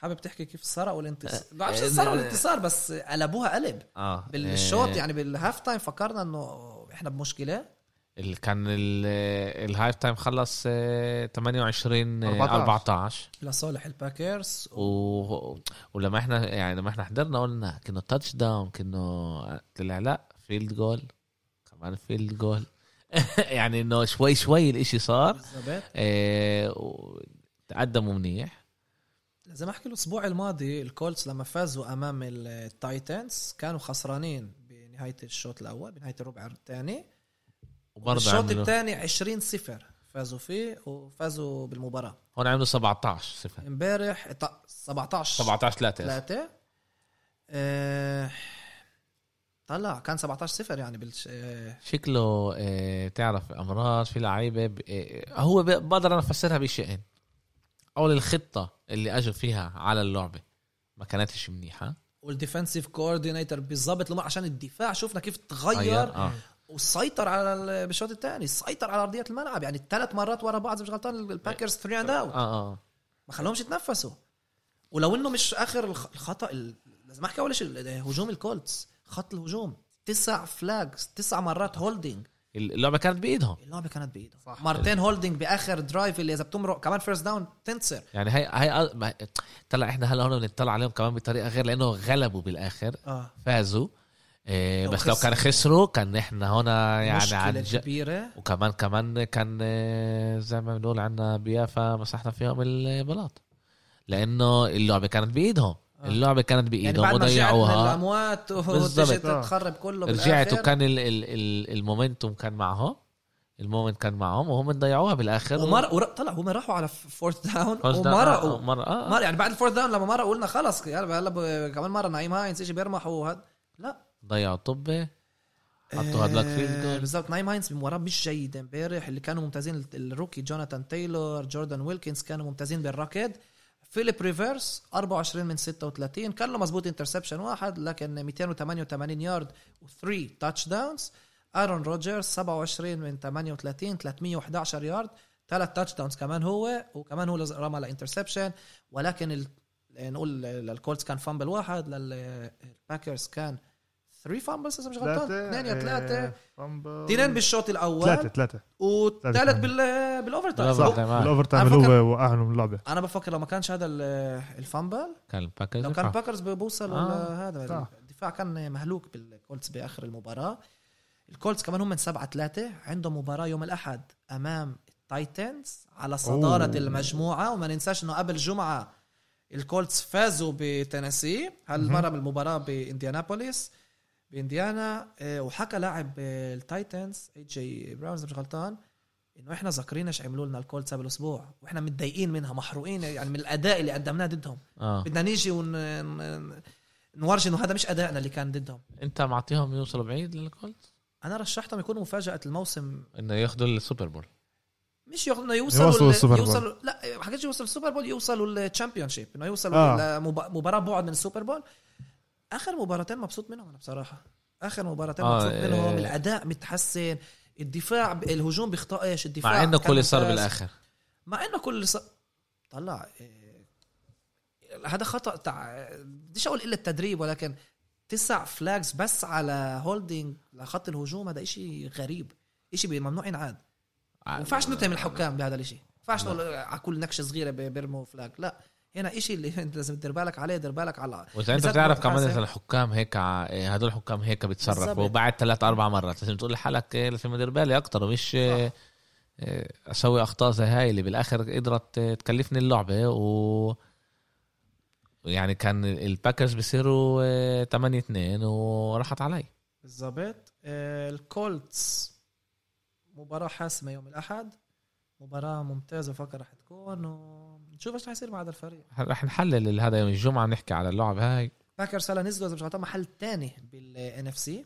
حابب تحكي كيف سرقوا الانتصار آه، بعرفش آه، سرقوا. الانتصار بس قلبوها قلب. آه بالشوط آه، يعني بال half time فكرنا إنه إحنا بمشكلة. اللي كان ال- ال half time خلص آه، 28 آه، 14. 14 لصالح الباكرز. و... ولما إحنا يعني لما إحنا حضرنا قلنا كأنه touchdown كأنه طلع لا field goal كمان field goal يعني إنه شوي شوي الإشي صار. بالضبط. و- تقدموا منيح. لازم أحكي الأسبوع الماضي الكولتس لما فازوا أمام التايتنز كانوا خسرانين بنهاية الشوط الأول بنهاية الربع الثاني. وبرضه الشوط الثاني 20 صفر فازوا فيه وفازوا بالمباراة. هون عملوا 17 صفر امبارح ط- 17 17 3 3 آه طلع كان 17 صفر يعني بالش... آه. شكله آه... تعرف أمراض في لعيبة ب... آه... هو ب... بقدر أنا أفسرها بشيئين أول الخطة اللي أجوا فيها على اللعبة ما كانتش منيحة. وال defensive coordinator بالضبط لما عشان الدفاع شفنا كيف تغير غير آه. وسيطر على ال- بالشوط الثاني سيطر على أرضية الملعب. يعني ثلاث مرات ورا بعض مش غلطان الباكرز 3 and out آه آه. ما خلوهمش يتنفسوا. ولو إنه مش آخر الخ- الخطأ ال- لازم احكي اول شيء هجوم الكولتس. خط الهجوم. تسع flags تسع مرات holding اللعبة كانت بإيدهم. اللعبة كانت بايده صح. مرتين holding بآخر drive اللي إذا بتمرق كمان first down تنتصر. يعني هي هي ما- طلع إحنا هلا هون بنطلع عليهم كمان بطريقة غير لأنه غلبوا بالآخر. آه. فازوا. إيه لو بس لو كان خسروا. كان إحنا هنا يعني عن ج... كبيرة. وكمان كمان كان آه، زي ما بنقول عنا بيافا مسحنا فيهم البلاط. لأنه اللعبة كانت بإيدهم. آه. اللعبة كانت يعني بايدهم من وضيعوها الاموات بالضبط. وتجي آه. تخرب كله رجعت. وكان ال... ال... ال... ال momentum كان معهم. ال momentum كان معهم وهم ضيعوها بالآخر. ومر ور... طلع هم راحوا على fourth down ومرقوا. آه، مرة آه. مر يعني بعد ال fourth down لما مرقوا قلنا خلص يلا هلا ب- كمان مرة نعيم هاينز يجي بيرمح وهذا لا. ضيعوا طبه حطوا هدلاك field آه، جول بالضبط. نعيم هاينز بمباراه مش جيده امبارح اللي كانوا ممتازين ال- ال rookie جوناثان تايلور جوردان ويلكنز كانوا ممتازين بالركض فيليب ريفيرس 24 من 36 كان له مزبوط interception واحد لكن 288 يارد و3 touchdowns ارون روجرز 27 من 38 311 يارد ثلاث touchdowns كمان هو وكمان هو رمى ل interception ولكن ال... نقول للكولتس كان fumble واحد للباكرز كان 3 fumbles إذا مش غلطان. اثنين يا ثلاثة. اثنين بالشوط الأول. ثلاثة والثالث ثلاثة. بال بال overtime. آه. بال overtime أنا اللي بفكر- هو وقعهم من اللعبة. أنا بفكر لو ما كانش هذا ال- ال fumble كان الباكرز لو كان يرفع. باكرز بوصلوا آه، لهذا صح. الدفاع كان مهلوك بالكولتس بآخر المباراة. الكولتس كمان هم من 7 3 عندهم مباراة يوم الأحد أمام التايتنز على صدارة أوه. المجموعة. وما ننساش إنه قبل جمعة الكولتس فازوا بتينيسي. هالمره بالمباراة بإنديانابوليس؟ بانديانا آه، وحكى لاعب آه، التايتنز A.J. Brown إذا مش غلطان إنه إحنا ذاكرين إيش عملوا لنا الكولتس قبل أسبوع وإحنا متضايقين منها محروقين يعني من الأداء اللي قدمناه ضدهم آه بدنا نيجي ون... ن- نورجي إنه هذا مش أدائنا اللي كان ضدهم أنت معطيهم يوصلوا بعيد للكولت أنا رشحتهم يكونوا مفاجأة الموسم إنه ياخذوا السوبر بول مش ياخذ إنه يوصلوا يوصلوا ال Super Bowl. يوصلوا لا ما حكيتش يوصلوا ال Super Bowl يوصلوا لل championship إنه يوصلوا آه. آه. لمباراه بعد من ال Super Bowl آخر مباراتين مبسوط منهم أنا بصراحة. آخر مباراتين آه، مبسوط آه. منهم الاداء متحسن. الدفاع الهجوم بيخطئش الدفاع مع إنه كل صار. بالآخر. مع إنه كل ص... طلع إيه، هذا خطأ تاع بديش أقول إلا التدريب ولكن تسع flags بس على holding لخط الهجوم هذا إشي غريب. إشي ممنوع ينعاد. ما ينفعش نتهم الحكام بهذا الإشي. ما ينفعش نقول على كل نكشة صغيرة بيرموا flag لا. هنا إشي اللي أنت لازم تدير بالك عليه دير بالك على وإذا أنت بتعرف كمان. إذا الحكام هيك ع- إيه، هدول الحكام هيك بيتصرفوا بالضبط. بعد ثلاث أربع مرات. لازم تقول لحالك إيه، لازم أدير بالي أكثر ومش إيه، آه، أسوي أخطاء زي هاي اللي بالآخر قدرت تكلفني اللعبة و يعني كان الباكرز بيصيروا 8 2 وراحت علي. بالضبط. آه، الكولتس مباراة حاسمة يوم الأحد. مباراة ممتازة بفكر رح تكون ونشوف إيش رح يصير مع هذا الفريق. رح نحلل هذا يوم الجمعة نحكي على اللعب هاي. باكرز هلا نزلوا إذا مش غلطان محل تاني بال NFC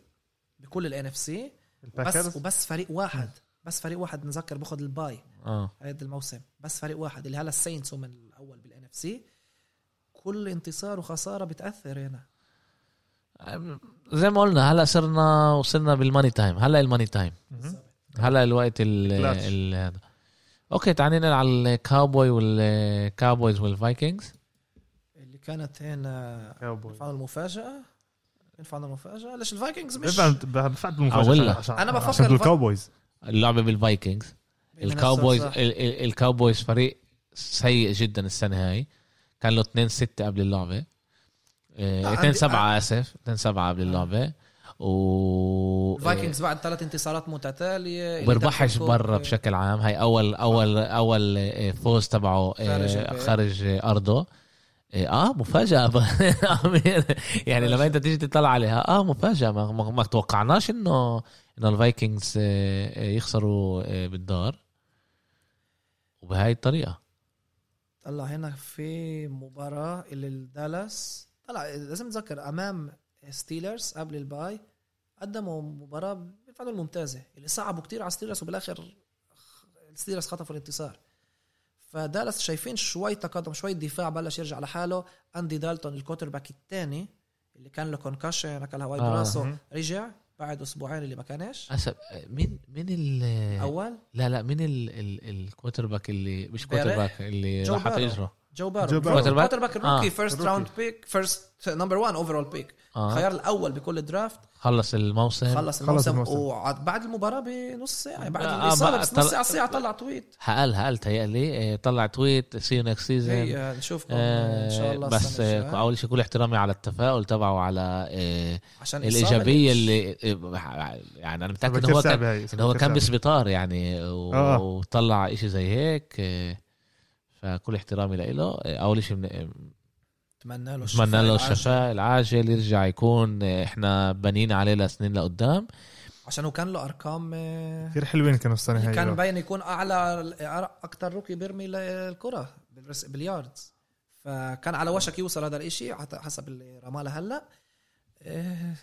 بكل ال NFC بس وبس فريق واحد بس فريق واحد نذكر باخذ ال bye. آه. هذا الموسم. بس فريق واحد اللي هلا الساينتس هم الأول بال NFC كل انتصار وخسارة بتأثر هنا. زي ما قلنا هلا صرنا وصلنا بال money time. هلا ال money time. هلا الوقت. ال هذا. okay تعال ننقل على الكاوبوي والكاوبويز والفايكنجز اللي كانت هنا كاوبوي ينفعنا المفاجاه ينفعنا المفاجاه ليش الفايكنجز مش أولا. عشان- أنا بفكر الكاوبويز اللعبة بالفايكنجز الكاوبويز ال- ال- الكاوبويز فريق سيء جدا السنة هاي. كان له 2 6 قبل اللعبة. لا، 2 عندي- 7 آسف. 2 7 قبل اللعبة. و الفايكنجز بعد ثلاث انتصارات متتالية وبربحش دخل برا بشكل عام. هاي اول اول أول آه، فوز تبعه آه، خارج. خارج آه، أرضه. آه مفاجأة. أمير. يعني لما أنت تيجي تطلع عليها آه مفاجأة. ما, ما, ما توقعناش انه إنه الفايكنجز آه، آه، يخسروا آه، بالدار. وبهاي الطريقة. طلع هنا في مباراة اللي الدالاس. طلع لازم نتذكر أمام ستيلرز قبل ال bye. قدموا مباراة بالفعل الممتازة اللي صعبوا كتير على ستيلرز وبالآخر الستيلرز خطفوا الانتصار فدالاس شايفين شوي تقدم شوي دفاع بلش يرجع لحاله أندي دالتون ال quarterback الثاني اللي كان له concussion اكل هواي آه. براسه مهم. رجع بعد أسبوعين اللي ما كانش أسف مين مين ال أول لا لا مين ال ال ال quarterback اللي مش؟ quarterback اللي راح بارو. جو بارو جو بارو. quarterback ال rookie آه. first. round pick first number 1 overall pick آه خيار الأول بكل draft خلص الموسم خلص الموسم الموسم. وبعد المباراة بنص ساعة بعد آه، الإصابة بس طلع- نص ساعة ساعة طلع tweet هقال هقال تهيألي آه، طلع tweet see next season نشوفكم إن شاء الله بس. آه، أول شيء كل احترامي على التفاؤل تبعه على آه، عشان الايجابيه اللي آه، يعني أنا متأكد انه هو كان انه هو كان. بسبيطار يعني و- آه. وطلع إشي زي هيك آه، فكل احترامي له أول شيء من- أتمنى له أتمنى له العاجل. الشفاء العاجل يرجع يكون آه، إحنا بنين عليه لسنين لقدام عشان هو كان له أرقام آه، كثير حلوين كانوا السنة هاي كان آه. مبين يكون أعلى أكثر روكي بيرمي الكره بالياردز فكان على وشك يوصل هذا الإشي حسب اللي رماله هلا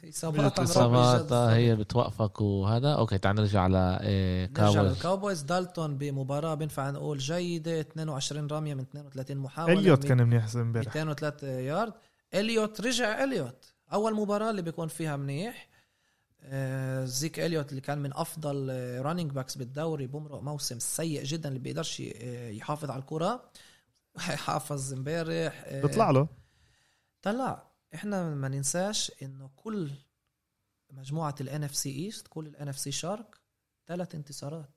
إصابات الاصابات جد. آه، هي بتوقفك وهذا؟ okay تعال نرجع على آه، نرجع كاوبويز للكاوبويز دالتون بمباراة بينفع نقول جيدة 22 رمية من 32 محاولة إليوت كان منيح امبارح. 203 يارد. إليوت رجع إليوت. أول مباراة اللي بيكون فيها منيح. آه، زيك إليوت اللي كان من أفضل running backs بالدوري. بمرق موسم سيء جدا اللي بيقدرش آه، يحافظ على الكرة. حافظ امبارح بيطلع له. طلع. إحنا ما ننساش إنه كل مجموعة ال NFC East كل ال NFC شارك ثلاث انتصارات.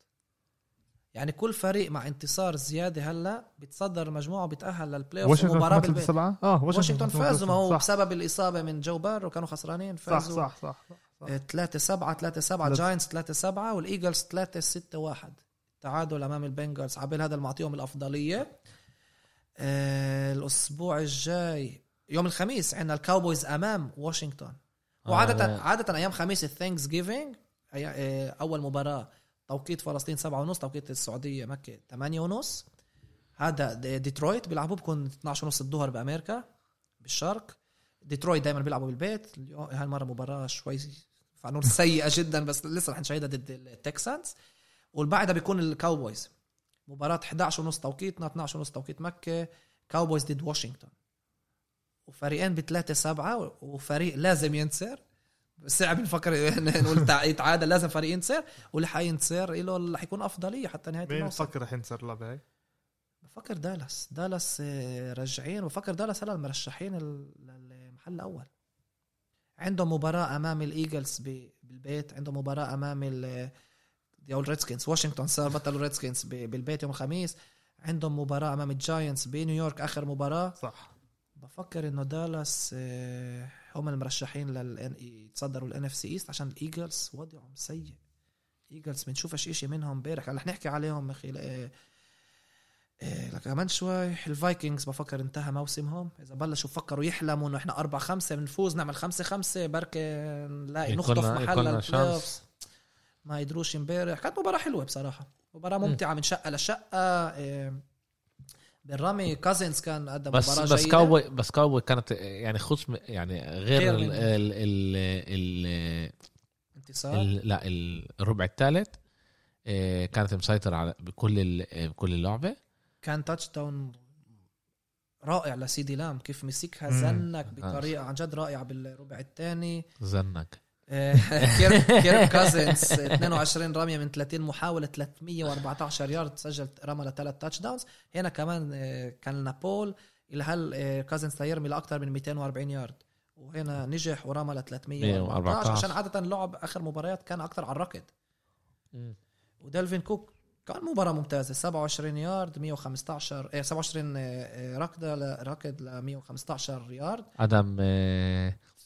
يعني كل فريق مع انتصار زيادة هلأ بتصدر المجموعه وبيتاهل لل playoff واشنطن مباراة كمان بالبيت. 7 آه واشنطن فازوا ما هو صح. بسبب الإصابة من جو بارو كانوا خسرانين صح فازوا صح صح, صح. 3 7 3 7 ثلاثة. جاينتس 3 7 والإيجلز 3 6 1 تعادل أمام البنجرز عبال هذا اللي معطيهم الأفضلية. آه الأسبوع الجاي يوم الخميس عندنا الكاوبويز أمام واشنطن. وعاده آه. عادة أيام خميس ال Thanksgiving أول مباراة. توقيت فلسطين 7 ونص توقيت السعودية مكة 8 ونص. هذا دي- ديترويت بيلعبوا بكون 12 ونص الظهر بأمريكا بالشرق. ديترويت دائما بيلعبوا بالبيت. اليوم هالمرة مباراة شوي فنقول سيئة جدا بس لسه رح نشاهدها ضد التكسانز. واللي بعدها بيكون الكاوبويز مباراة 11 ونص توقيتنا 12 ونص توقيت مكة كاوبويز ضد واشنطن. وفريقين بثلاثة سبعة وفريق لازم ينتصر. صعب نفكر نقول تع- يتعادل لازم فريق ينتصر واللي حينتصر له اللي حيكون أفضلية حتى نهاية مين الموسم. بفكر رح ينتصر اللعبة هاي؟ بفكر دالاس. دالاس آه، راجعين وبفكر دالاس هلا المرشحين ال- للمحل الأول. عندهم مباراة أمام الإيجلز ب- بالبيت. عندهم مباراة أمام ال أو الريدسكنز واشنطن صار بطلوا ريدسكنز ب- بالبيت يوم الخميس. عندهم مباراة أمام الجاينتس بنيويورك آخر مباراة. صح. بفكر إنه دالاس آه، هم المرشحين لل يتصدروا ال NFC East عشان الإيجلز وضعهم سيء. إيجلز بنشوفش إشي منهم امبارح. رح نحكي عليهم إيه إيه لك كمان شوي. الفايكنجز بفكر انتهى موسمهم. إذا بلشوا فكروا يحلموا إنه إحنا أربعة خمسة بنفوز نعمل خمسة خمسة بركي نلاقي نخطف محل. ما قدروش امبارح. كانت مباراة حلوة بصراحة. مباراة مم. ممتعة من شقة لشقة بالرمي كازنز كان قدم بس مباراة بس جيدة. كاوبوي بس كاوبوي كانت يعني خص يعني غير غير ال ال ال ال انتصار؟ ال لا ال- الربع الثالث كانت مسيطرة على بكل ال- بكل اللعبة. كان touchdown رائع لسيدي لام. كيف مسكها. زنك بطريقة عن جد رائعة بالربع الثاني. زنك. كيرك كيرك كازنز 22 رمية من 30 محاولة 314 يارد سجل رمى لثلاث touchdowns هنا كمان آه، كان نابول اللي هل آه، كازنز يرمي لاكثر من 240 يارد. وهنا نجح ورمى ل 314 114. عشان عادة اللعب آخر مباريات كان أكثر على الركض. ودلفين كوك كان مباراة ممتازة. 27 يارد 115 إيه 27 آه، آه، ركضة ل- ركض ل 115 يارد. آدم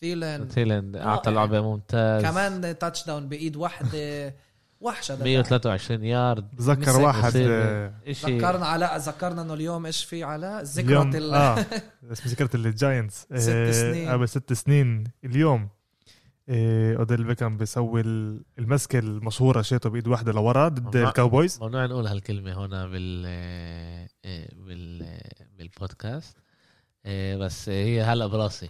ثيلن تيلند اعطى. لعبة ممتاز كمان touchdown بإيد واحدة. وحشة ده 123 يارد بتذكر مسك واحد. آه، اشي ذكرنا علاء ذكرنا إنه اليوم إيش في علاء ذكرى ال... آه ذكرت الجاينتس ست آه، سنين. قبل ست سنين. اليوم آه، أوديل بيكام بيسوي ال- المسكة المشهورة شيته بإيد واحدة لورا ضد. الكاوبويز. ممنوع نقول هالكلمة هنا بال بال بالبودكاست. بس هي هلا براسي.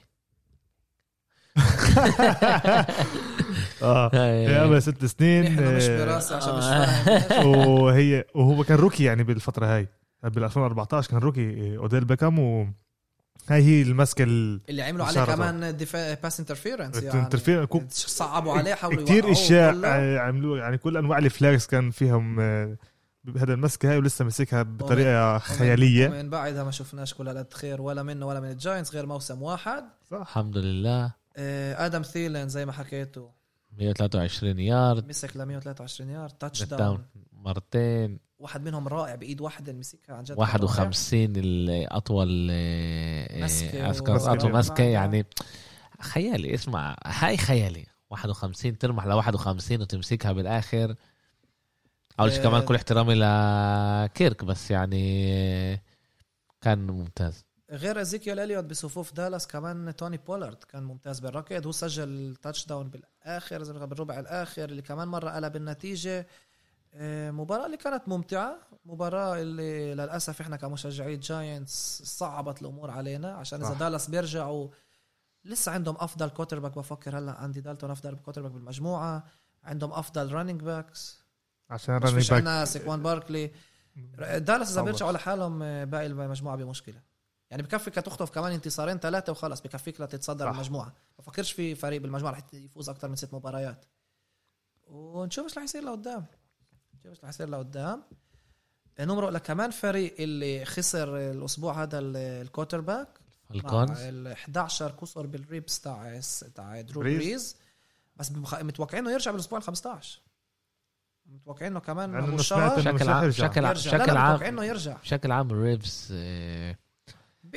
آه. قبل ست سنين مش آه، براسي عشان مش آه. فاهم. وهي وهو كان rookie يعني بالفترة هاي. بال 2014 كان rookie آه، أوديل بيكام وهاي هي المسكه ال- اللي عملوا عليه كمان دفاع pass interference يعني. ال interfere كو- صعبوا عليه حاولوا كثير أشياء عملوا يعني كل أنواع ال flags كان فيهم بهذا المسكه هاي ولسه مسكها بطريقة خيالية. من بعدها ما شفناش كل هالقد خير ولا منه ولا من الجاينتس غير موسم واحد. الحمد لله. آدم ثيلن زي ما حكيته 123 يارد. مسك ل 123 yard touchdown مرتين. واحد منهم رائع بإيد واحدة مسكها عن جد. رائع. 51 الأطول آه، آه، أذكر ومسكة. أطول. مسكة يعني خيالي اسمع هاي خيالي. 51 ترمح ل 51 وتمسكها بالآخر. أول شيء آه. كمان كل احترامي لكيرك بس يعني آه، كان ممتاز. غير ازيكيال إليوت بصفوف دالاس كمان توني بولارد كان ممتاز بالركض هو سجل touchdown بالاخر بالربع الآخر اللي كمان مرة قلب النتيجة. آه، مباراة اللي كانت ممتعة مباراة اللي للأسف إحنا كمشجعي جاينتس صعبت الأمور علينا عشان إذا. دالاس بيرجعوا لسه عندهم أفضل quarterback بفكر هلأ عندي دالتون أفضل quarterback بالمجموعة عندهم أفضل running backs عشان running back عندنا سيكوان باركلي. دالاس صعب. بيرجعوا لحالهم آه، باقي المجموعه بمشكلة. يعني بكفيك تخطف كمان انتصارين ثلاثة وخلص بكفيك لتتصدر صح. المجموعة. ما بفكرش في فريق بالمجموعة رح يفوز أكثر من ست مباريات. ونشوف إيش رح يصير لقدام. نشوف إيش رح يصير لقدام. نمرق لكمان فريق اللي خسر الأسبوع هذا ال- ال quarterback مع فالكونز ال 11 كسر بال ribs تاع تاع درو بريز. بريز. بس بمخ- متوقعين إنه يرجع بالأسبوع ال 15 متوقعين إنه كمان أبو إنه بشكل عام. بشكل عام. بشكل عام بشكل عام الريفز آه،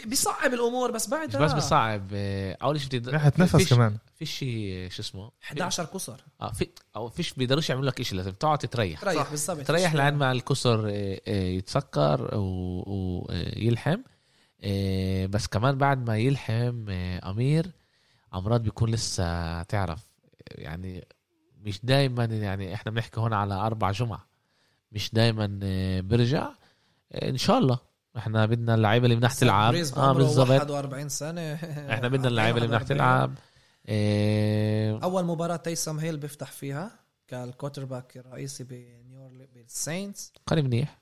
بيصعب الأمور بس بعد مش بس بصعب آه، أول شيء بدي ناحيه نفس فيش- كمان. فيش شيء شو اسمه؟ 11 كسر. آه في أو فيش بيقدروش يعملوا لك شيء لازم تقعد تريح. تريح بالضبط. تريح لعند ما الكسر آه، آه، يتسكر ويلحم بس كمان بعد ما يلحم آه، أمير أمراض بيكون لسه تعرف. يعني مش دايما يعني إحنا بنحكي هون على أربع جمعة مش دايما آه، برجع آه، إن شاء الله. إحنا بدنا اللعيبة اللي مناح تلعب آه بالضبط. 41 سنة. إحنا بدنا اللعيبة اللي 41. تلعب آه، أول مباراة تيسم هيل بيفتح فيها كال quarterback الرئيسي بنيو أورلي- بالساينتس كان منيح.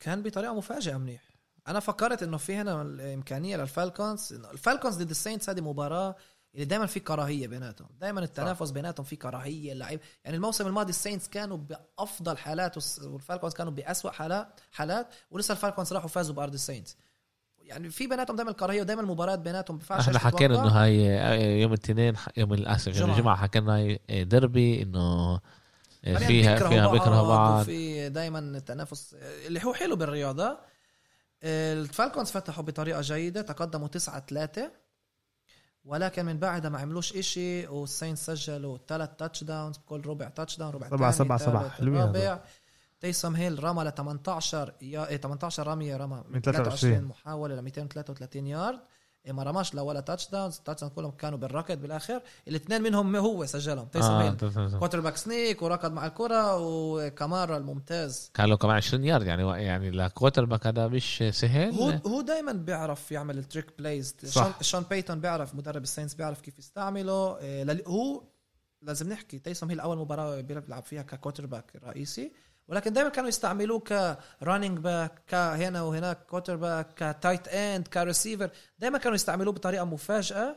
كان بطريقة مفاجئة منيح. أنا فكرت إنه في هنا الإمكانية للفالكونز الفالكونز ضد الساينتس هذه مباراة اللي دائما في كراهية بيناتهم. دائما التنافس بيناتهم في كراهية. اللعيب يعني الموسم الماضي الساينتس كانوا بأفضل حالات والفالكونز كانوا بأسوأ حالات حالات ولسه الفالكونز راحوا فازوا بأرض الساينتس يعني في بيناتهم دائما الكراهية ودائما المباريات بيناتهم بينفعش إحنا حكينا. إنه هاي آه، يوم الاثنين يوم الاسف يوم. الجمعة حكينا هاي آه، دربي إنه آه، يعني فيها بيكرهوا فيها بيكرهوا بعض وفي دائما التنافس اللي هو حلو بالرياضة. الفالكونز فتحوا بطريقة جيدة تقدموا 9 3 ولكن من بعدها ما عملوش إشي والساينتس سجلوا ثلاث touchdowns بكل ربع touchdown ربع سبعة- سبعة- سبعة. رابع تيسم هيل رمى ل 18 يا إيه 18 رمية رمى من 23. محاولة ل 233 يارد إيه ما رماش لا ولا touchdowns ال touchdowns كلهم كانوا بالركض بالآخر. الاثنين منهم هو سجلهم. آه هيل. تمام. quarterback sneak وركض مع الكرة وكامارا الممتاز. كان له كمان 20 يارد يعني يعني ل quarterback هذا مش سهل. هو هو دائما بيعرف يعمل ال trick plays. شون, شون بيتون بيعرف مدرب الساينتس بيعرف كيف يستعمله. إيه، هو لازم نحكي. تيسم هيل أول مباراة بيلعب فيها ك quarterback رئيسي. ولكن دائما كانوا يستعملوه ك running back كهنا وهناك quarterback ك tight end ك receiver دائما كانوا يستعملوه بطريقة مفاجأة.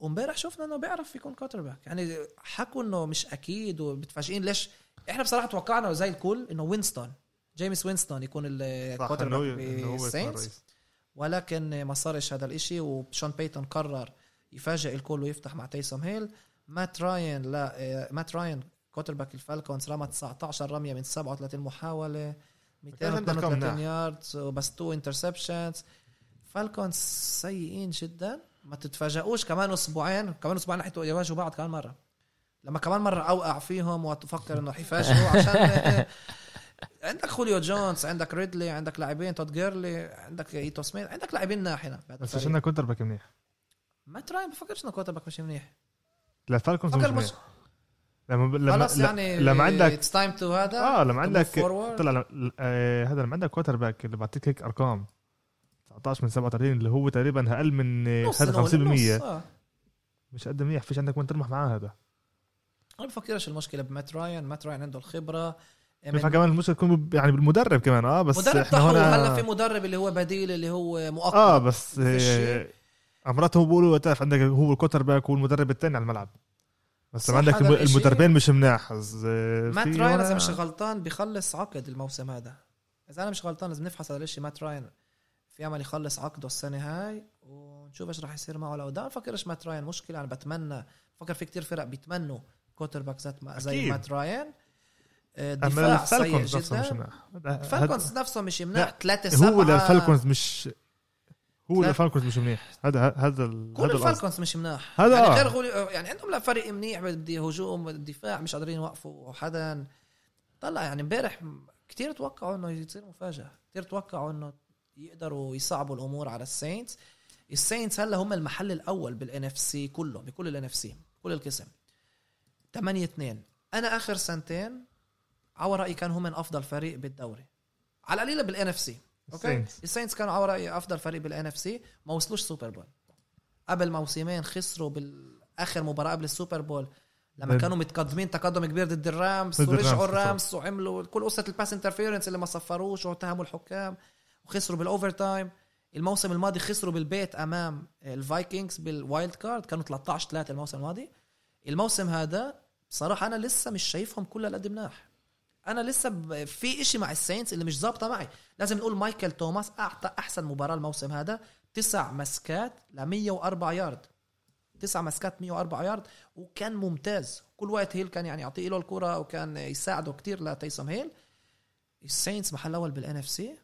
وامبارح شفنا إنه بيعرف يكون quarterback يعني حكوا إنه مش أكيد ومتفاجئين. ليش؟ إحنا بصراحة توقعنا زي الكل إنه وينستون جيمس وينستون يكون ال quarterback الرئيس. ولكن ما صارش هذا الإشي وشون بيتون قرر يفاجئ الكل ويفتح مع تيسوم هيل مات راين لا آه، مات راين quarterback الفالكونز رمى 19 رمية من 37 محاولة كان عنده كم 232 ناح. yards وبس two interceptions فالكونز سيئين جدا. ما تتفاجئوش كمان أسبوعين كمان أسبوعين رح يواجهوا بعض كمان مرة. لما كمان مرة أوقع فيهم وتفكر إنه حيفاجئوا عشان آه، عندك خوليو جونز عندك ريدلي عندك لاعبين تود جيرلي عندك إيتو سميث عندك لاعبين ناحينا بهذا بس. عشان quarterback منيح. مات راين بفكرش إنه quarterback مش منيح. لا فالكونز مش منيح. لما لما خلص لا- يعني لما عندك اتس تايم تو هذا آه لما عندك. طلع لما- آه، هذا لما عندك كوتر باك اللي بعطيك هيك أرقام 19 من 37 اللي هو تقريبا أقل من آه، نص هذا نقول، 50% نص، آه. مش قد منيح فيش عندك وين ترمح معاه هذا. أنا بفكرش المشكلة بمات راين مات راين عنده الخبرة. بينفع كمان المشكلة تكون يعني بالمدرب كمان آه بس مدرب إحنا هنا هلا في مدرب اللي هو بديل اللي هو مؤقت. آه بس آه، مرات هو بيقولوا تعرف عندك هو الكوتر باك والمدرب الثاني على الملعب. بس عندك. المدربين مش مناح. مات راين اذا مش غلطان بيخلص عقد الموسم هذا. اذا أنا مش غلطان لازم نفحص هذا الشيء مات راين في امل يخلص عقده السنة هاي ونشوف إيش راح يصير معه. لقدام بفكرش مات راين مشكلة أنا بتمنى. بفكر في كتير فرق بيتمنوا quarterback زي أكيد. مات راين دفاع سيء ال Falcons جدا. مناح. ال Falcons نفسه مش منيح لا، ثلاثة سبعة هو لل Falcons مش هو لل Falcons مش منيح؟ هذا هذا كل ال Falcons مش مناح. هذا يعني آه. غير غولي يعني عندهم لا فريق منيح بدي هجوم دفاع مش قادرين يوقفوا حدا. طلع يعني امبارح كتير توقعوا إنه يصير مفاجأة. كتير توقعوا إنه يقدروا يصعبوا الأمور على ال Saints ال Saints هلأ هم المحل الأول بال NFC كله بكل ال NFC كل القسم. 8 2 أنا آخر سنتين على رأيي كانوا هم من أفضل فريق بالدوري. على القليله بال NFC okay؟ ال Saints. كانوا على رايي أفضل فريق بال NFC ما وصلوش Super Bowl قبل موسمين خسروا بالاخر مباراة قبل ال Super Bowl لما كانوا متقدمين تقدم كبير ضد ال Rams ضد ورجعوا ال Rams، ال Rams وعملوا كل قصة ال pass interference اللي ما صفروش واتهموا الحكام وخسروا بال overtime الموسم الماضي خسروا بالبيت أمام ال Vikings بال wild card كانوا 13 3 الموسم الماضي. الموسم هذا بصراحه أنا لسه مش شايفهم كلها قد مناح أنا لسه. في إشي مع ال Saints اللي مش ظابطة معي. لازم نقول مايكل توماس أعطى أحسن مباراة الموسم هذا تسع مسكات ل 104 يارد. تسع مسكات 104 يارد وكان ممتاز. كل وقت هيل كان يعني يعطيه له الكرة وكان يساعده كتير لتيسم هيل. الساينتس محل أول بال NFC.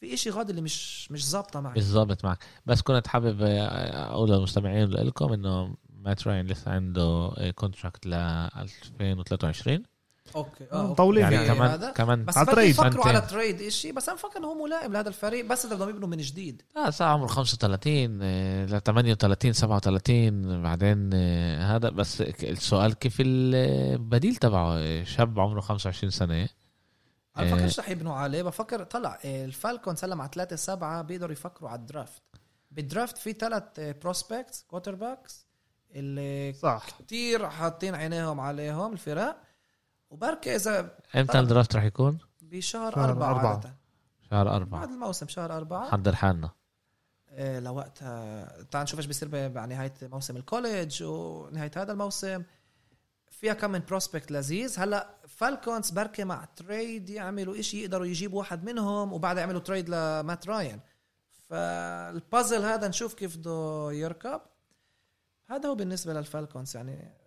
في إشي غاد اللي مش مش ظابطة معي. بالضبط معك. بس كنت حابب آه، أقول للمستمعين لكم إنه مات راين لسه عنده contract ل 2023 okay. آه، طولين يعني يعني. كمان هذا. كمان بس على trade يفكروا على. trade إشي بس أنا بفكر إنه هو ملائم لهذا الفريق بس إذا بدهم يبنوا من جديد. آه صار عمره 35 آه، ل 38 37 بعدين آه، هذا. بس السؤال كيف البديل تبعه؟ آه، شاب عمره 25 سنة. أنا. بفكرش رح يبنوا عليه بفكر طلع ال Falcons هلا مع 3 7 بيقدروا يفكروا على ال draft. بال draft في ثلاث prospects quarterbacks اللي صح. كتير حاطين عينيهم عليهم الفرق. وبركة إذا إمتى ال draft رح يكون؟ بشهر شهر أربعة أربعة. عادة. شهر بعد أربعة الموسم شهر أربعة. حضر حالنا. إيه، لوقتها. تعال نشوف إيش بيصير بنهاية موسم ال college ونهاية هذا الموسم. فيها كم من prospect لذيذ. هلأ Falcons بركة مع trade يعملوا إشي يقدروا يجيبوا واحد منهم وبعدها يعملوا trade لمات راين فالبازل هذا نشوف كيف بده يركب. هذا هو بالنسبة لل Falcons يعني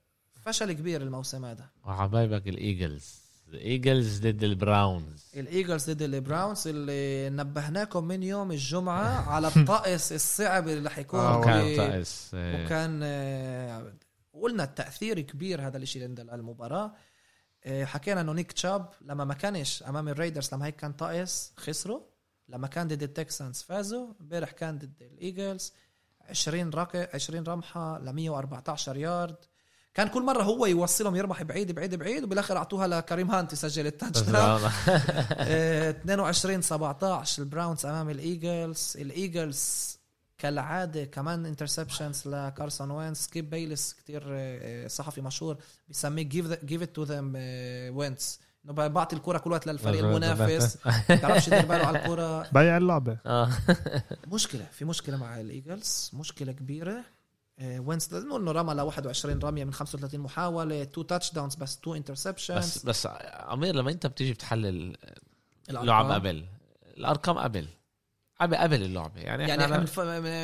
فشل كبير الموسم هذا. وحبايبك ال Eagles. ال Eagles ضد ال Browns. ال Eagles ضد ال Browns اللي نبهناكم من يوم الجمعة على الطقس الصعب اللي رح يكون. آه، كان طقس آه، وكان آه، قلنا التأثير كبير هذا الشيء عند المباراة. حكينا إنه نيك تشاب لما ما كانش أمام ال Raiders لما هيك كان طقس خسروا. لما كان ضد ال Texans فازوا. امبارح كان ضد ال Eagles 20 رك 20 رمحة ل 114 يارد. كان كل مرة هو يوصلهم يرمح بعيد بعيد بعيد وبالآخر أعطوها لكريم هانت يسجل ال touchdown آه، 22 17 ال Browns أمام ال Eagles. ال Eagles كالعادة كمان interceptions لكارسون وينز. سكيب بيلس كتير آه، صحفي مشهور بيسميه give give it to them وينز. إنه بعطي الكرة كل وقت للفريق المنافس. بيعرفش يدير باله على الكرة. بيع اللعبة. آه. مشكلة في مشكلة مع ال Eagles. مشكلة كبيرة. آه، وينز نقول إنه رمى ل 21 رمية من 35 محاولة two touchdowns بس two بس interceptions بس عمير لما أنت بتيجي بتحلل لعب قبل الأرقام قبل. قبل قبل اللعبة. يعني يعني إحنا ف-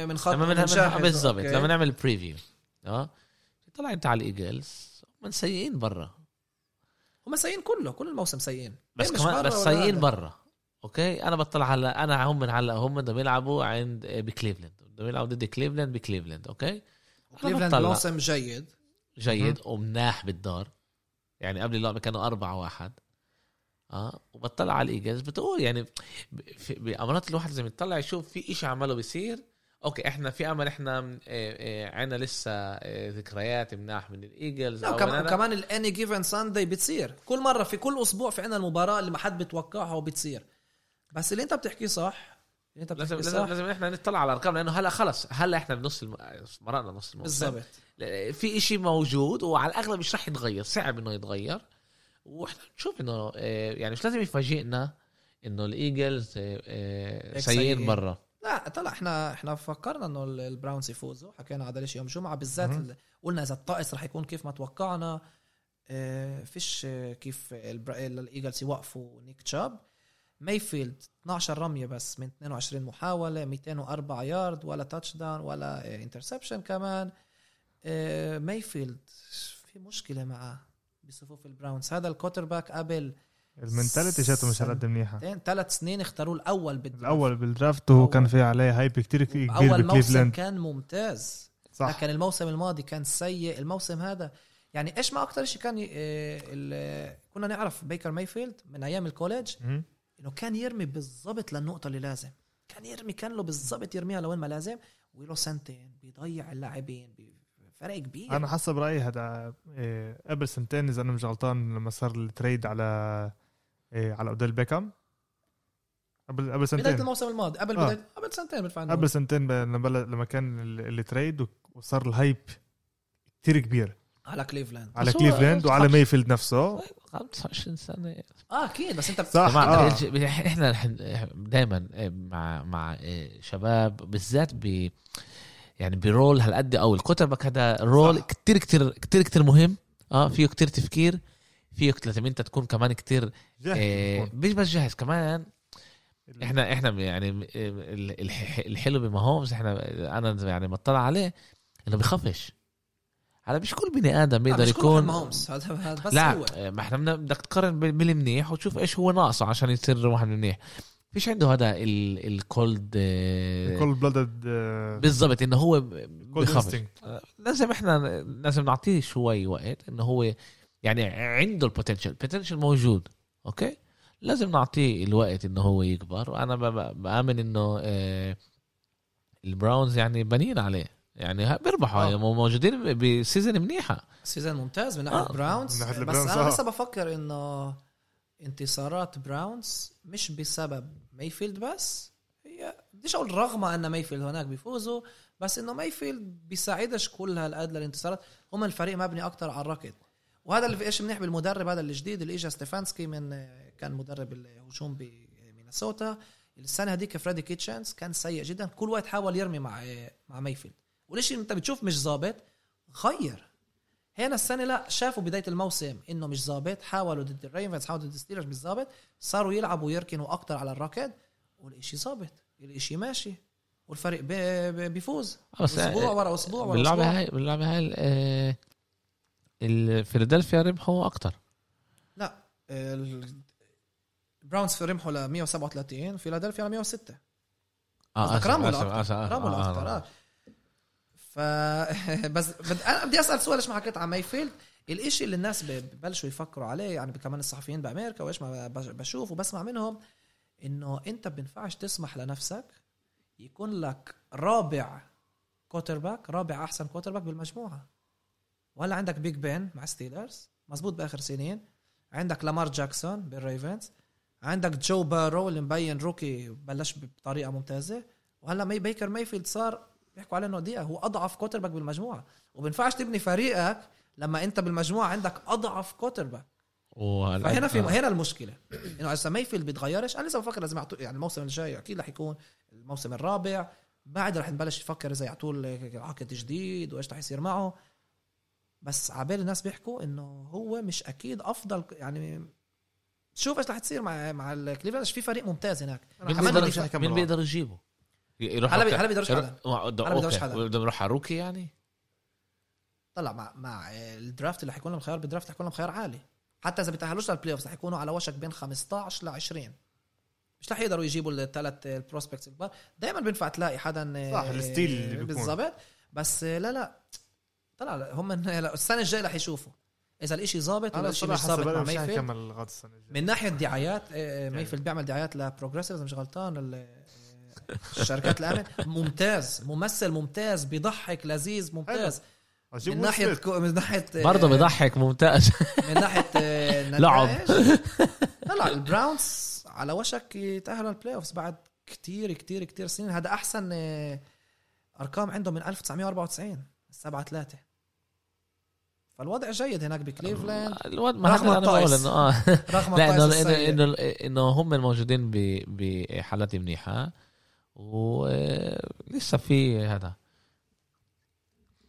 من خط لما. بالضبط. لما نعمل preview آه؟ طلع انت على ال Eagles هم سيئين برا. هم سيئين كله كل الموسم سيئين. بس إيه كمان بس سيئين. برا. okay؟ أنا بطلع على أنا هم من هلا هم بدهم يلعبوا عند بكليفلاند. بدهم يلعبوا ضد كليفلاند بكليفلاند. okay؟ كليفلاند. موسم جيد. جيد ومناح بالدار. يعني قبل اللعبه كانوا أربعة واحد. آه وبطلع على الإيجلز. بتقول يعني بأمارات الواحد لازم يطلع يشوف في إشي عمله بيصير. okay إحنا في أمل إحنا عندنا لسه آه، ذكريات مناح من ال Eagles لا أو هذا. كمان ال any given Sunday بتصير. كل مرة في كل أسبوع في عندنا المباراة اللي ما حد بيتوقعها وبتصير. بس اللي أنت بتحكيه صح انت لازم لازم لازم إحنا نطلع على الأرقام لأنه هلا خلص هلا إحنا بنص الم... مرقنا نص الموسم. بالضبط. في إشي موجود وعلى الأغلب مش رح يتغير صعب إنه يتغير. وإحنا نشوف إنه آه، يعني مش لازم يفاجئنا إنه ال Eagles آه، آه، سيئين. برا. لا طلع إحنا إحنا فكرنا إنه ال- Browns يفوزوا. حكينا على الشيء يوم جمعة بالذات. ال- قلنا إذا الطقس رح يكون كيف ما توقعنا فيش كيف ال Eagles يوقفوا نيك تشاب. مايفيلد 12 رمية بس من 22 محاولة 204 يارد ولا touchdown ولا interception كمان. آه، مايفيلد في مشكلة معه بصفوف البراونز. هذا ال quarterback قبل ال mentality جاته مش على قد منيحة. ثلاث سنين اختاروه الأول بال draft. الأول بال draft وهو كان. في عليه hype كتير كبير أول موسم كان ممتاز. صح. لكن الموسم الماضي كان سيء. الموسم هذا يعني إيش ما أكثر شيء كان ي... آه، ال- كنا نعرف بيكر مايفيلد من أيام ال college. إنه كان يرمي بالضبط للنقطة اللي لازم. كان يرمي كان له بالضبط يرميها لوين ما لازم وله سنتين. بيضيع اللاعبين بي- فرق كبير. أنا حسب رأيي هذا إيه، قبل سنتين إذا أنا مش غلطان لما صار ال trade على إيه، على أوديل بيكام. قبل قبل بداية سنتين الموسم الماضي قبل آه. بدايه قبل سنتين بالفعل قبل سنتين لما لما كان ال- trade وصار ال hype كتير كبير. على كليفلاند على هو- كليفلاند وعلى. مايفيلد نفسه 25 سنة آه أكيد بس أنت صح آه. إحنا دائما مع مع إيه، شباب بالذات ب يعني ب role هالقد أو ال quarterback هذا role. كتير كتير كتير كتير مهم آه فيه كتير تفكير فيه لازم أنت تكون كمان كتير جاهز إيه. مش بس جاهز كمان إحنا إحنا يعني ال- الح- الحلو بماهومز إحنا أنا يعني بطلع عليه إنه بخافش هذا مش كل بني آدم بيقدر مش كل يكون هذا هذا بس لا هو. ما إحنا بدك تقارن بال- بالمنيح وتشوف إيش هو ناقصه عشان يصير واحد منيح. فيش عنده هذا ال cold, cold blooded بالضبط إنه هو بخافش. instinct لازم إحنا لازم نعطيه شوي وقت إنه هو يعني عنده ال potential ال potential موجود okay؟ لازم نعطيه الوقت إنه هو يكبر. وأنا ب- ب- بآمن إنه آه، البراونز يعني بنين عليه. يعني بيربحوا آه. يعني موجودين ب season منيحة. season ممتاز من ناحية آه. براونز من ناحية بس أنا آه. لسه بفكر إنه انتصارات براونز مش بسبب مايفيلد بس هي بديش أقول رغم أن مايفيلد هناك بيفوزوا بس إنه مايفيلد بيساعدش كل هالقد للانتصارات. هم الفريق مبني أكتر على الركض. وهذا اللي في إيش منيح بالمدرب هذا الجديد اللي اجى ستيفانسكي من كان مدرب الهجوم بمينيسوتا السنة هذيك فريدي كيتشنز كان سيء جدا. كل وقت حاول يرمي مع مع مايفيلد والشيء انت بتشوف مش ظابط؟ غير هنا السنة لا شافوا بداية الموسم إنه مش ظابط حاولوا ضد الريفنز حاولوا ضد الستيلرز مش ظابط. صاروا يلعبوا ويركنوا أكتر على الركض والشيء ظابط الشيء ماشي والفريق بي- بي- بيفوز. أسبوع ورا أسبوع ورا باللعبه هاي باللعبه هاي آه، الفيلادلفيا ربحوا أكتر. لا براونز ربحوا ل 137 فيلادلفيا ل 106 آه قصدك آسف، رامو آسف، ف بس بد... أنا بدي أسأل سؤال ليش ما حكيت عن مايفيلد؟ الإشي اللي الناس ببلشوا يفكروا عليه يعني كمان الصحفيين بأمريكا وإيش ما بشوف وبسمع منهم إنه أنت بينفعش تسمح لنفسك يكون لك رابع quarterback رابع أحسن quarterback بالمجموعة. وهلا عندك بيج بين مع ستيلرز مزبوط بآخر سنين. عندك لامار جاكسون بالريفنز عندك جو بارو اللي مبين rookie بلش بطريقة ممتازة. وهلا مي بيكر مايفيلد صار بيحكوا عليه إنه دقيقة هو أضعف quarterback بالمجموعة. وبينفعش تبني فريقك لما أنت بالمجموعة عندك أضعف quarterback فهنا في. هنا المشكلة. إنه اذا مايفيلد بيتغيرش. أنا لسه بفكر لازم يعطوه يعني الموسم الجاي أكيد رح يكون الموسم الرابع. بعد رح نبلش نفكر إذا يعطوه عقد جديد وإيش رح يصير معه. بس عبال الناس بيحكوا إنه هو مش أكيد أفضل يعني شوف إيش رح تصير مع مع الكليفلاند في فريق ممتاز هناك. مين. بيقدر يجيبه؟ يروح هلا على- بي- هلا بيقدرش يروح- حدا بيقدرش okay. حدا. بدهم يروح على rookie يعني؟ طلع مع مع ال draft اللي حيكون لهم خيار بال draft حيكون لهم خيار عالي. حتى إذا بيتأهلوش لل playoff رح يكونوا على وشك بين 15 ل 20 مش رح يقدروا يجيبوا الثلاث ال prospects الكبار. دائما بينفع تلاقي حدا صح، ال steal اللي بيكون. بالضبط. بس لا لا. طلع هم السنة الجاية رح يشوفوا. إذا الإشي ظابط ولا الإشي مش ظابط مع مايفيلد الجاية. من ناحية دعايات آه، مايفيلد بيعمل دعايات لبروجريسيف إذا مش غلطان آه، الشركات الأمن. ممتاز. ممثل ممتاز. بيضحك. لذيذ. ممتاز. من سميث. كو- من ناحية آه، برضه بضحك ممتاز. من ناحية آه، لعب. لا البراونز على وشك يتاهلوا ال playoffs بعد كتير كتير كتير سنين. هذا أحسن آه، أرقام عندهم من 1994 7 3 فالوضع جيد هناك بكليفلاند. الواد ما رغم هذا أنا بقول. إنه آه. رغم لا إنه إنه. إنه هم الموجودين ب- بحالات منيحه ولسه في هذا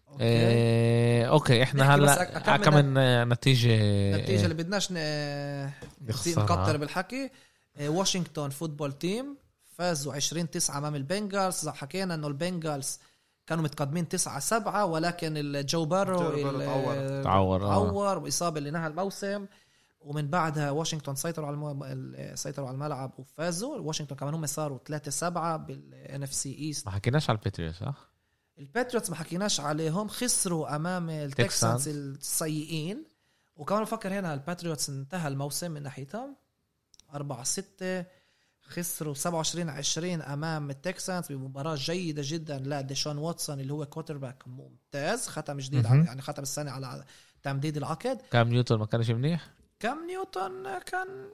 okay. إيه، okay إحنا نحكي بس هلا أكمل كمان نتيجة النتيجه اللي بدناش. نكتر بالحكي آه، واشنطن Football Team فازوا 20 9 أمام البنجالز حكينا إنه البنجالز كانوا متقدمين 9 7 ولكن الجو بارو تعور. تعور، آه. تعور وإصابة اللي نهى الموسم ومن بعدها واشنطن سيطروا على المو... سيطروا على الملعب وفازوا. واشنطن كمان هم صاروا 3 7 بال NFC East ما حكيناش على الباتريوت صح؟ الباتريوتس ما حكيناش عليهم. خسروا أمام التكسانز السيئين. وكمان بفكر هنا الباتريوتس انتهى الموسم من ناحيتهم. 4 6 خسروا 27 20 أمام التكسانز بمباراة جيدة جدا لديشون واتسون اللي هو quarterback ممتاز. ختم جديد. يعني ختم السنة على تمديد العقد. كام نيوتن ما كانش منيح؟ كم نيوتن كان؟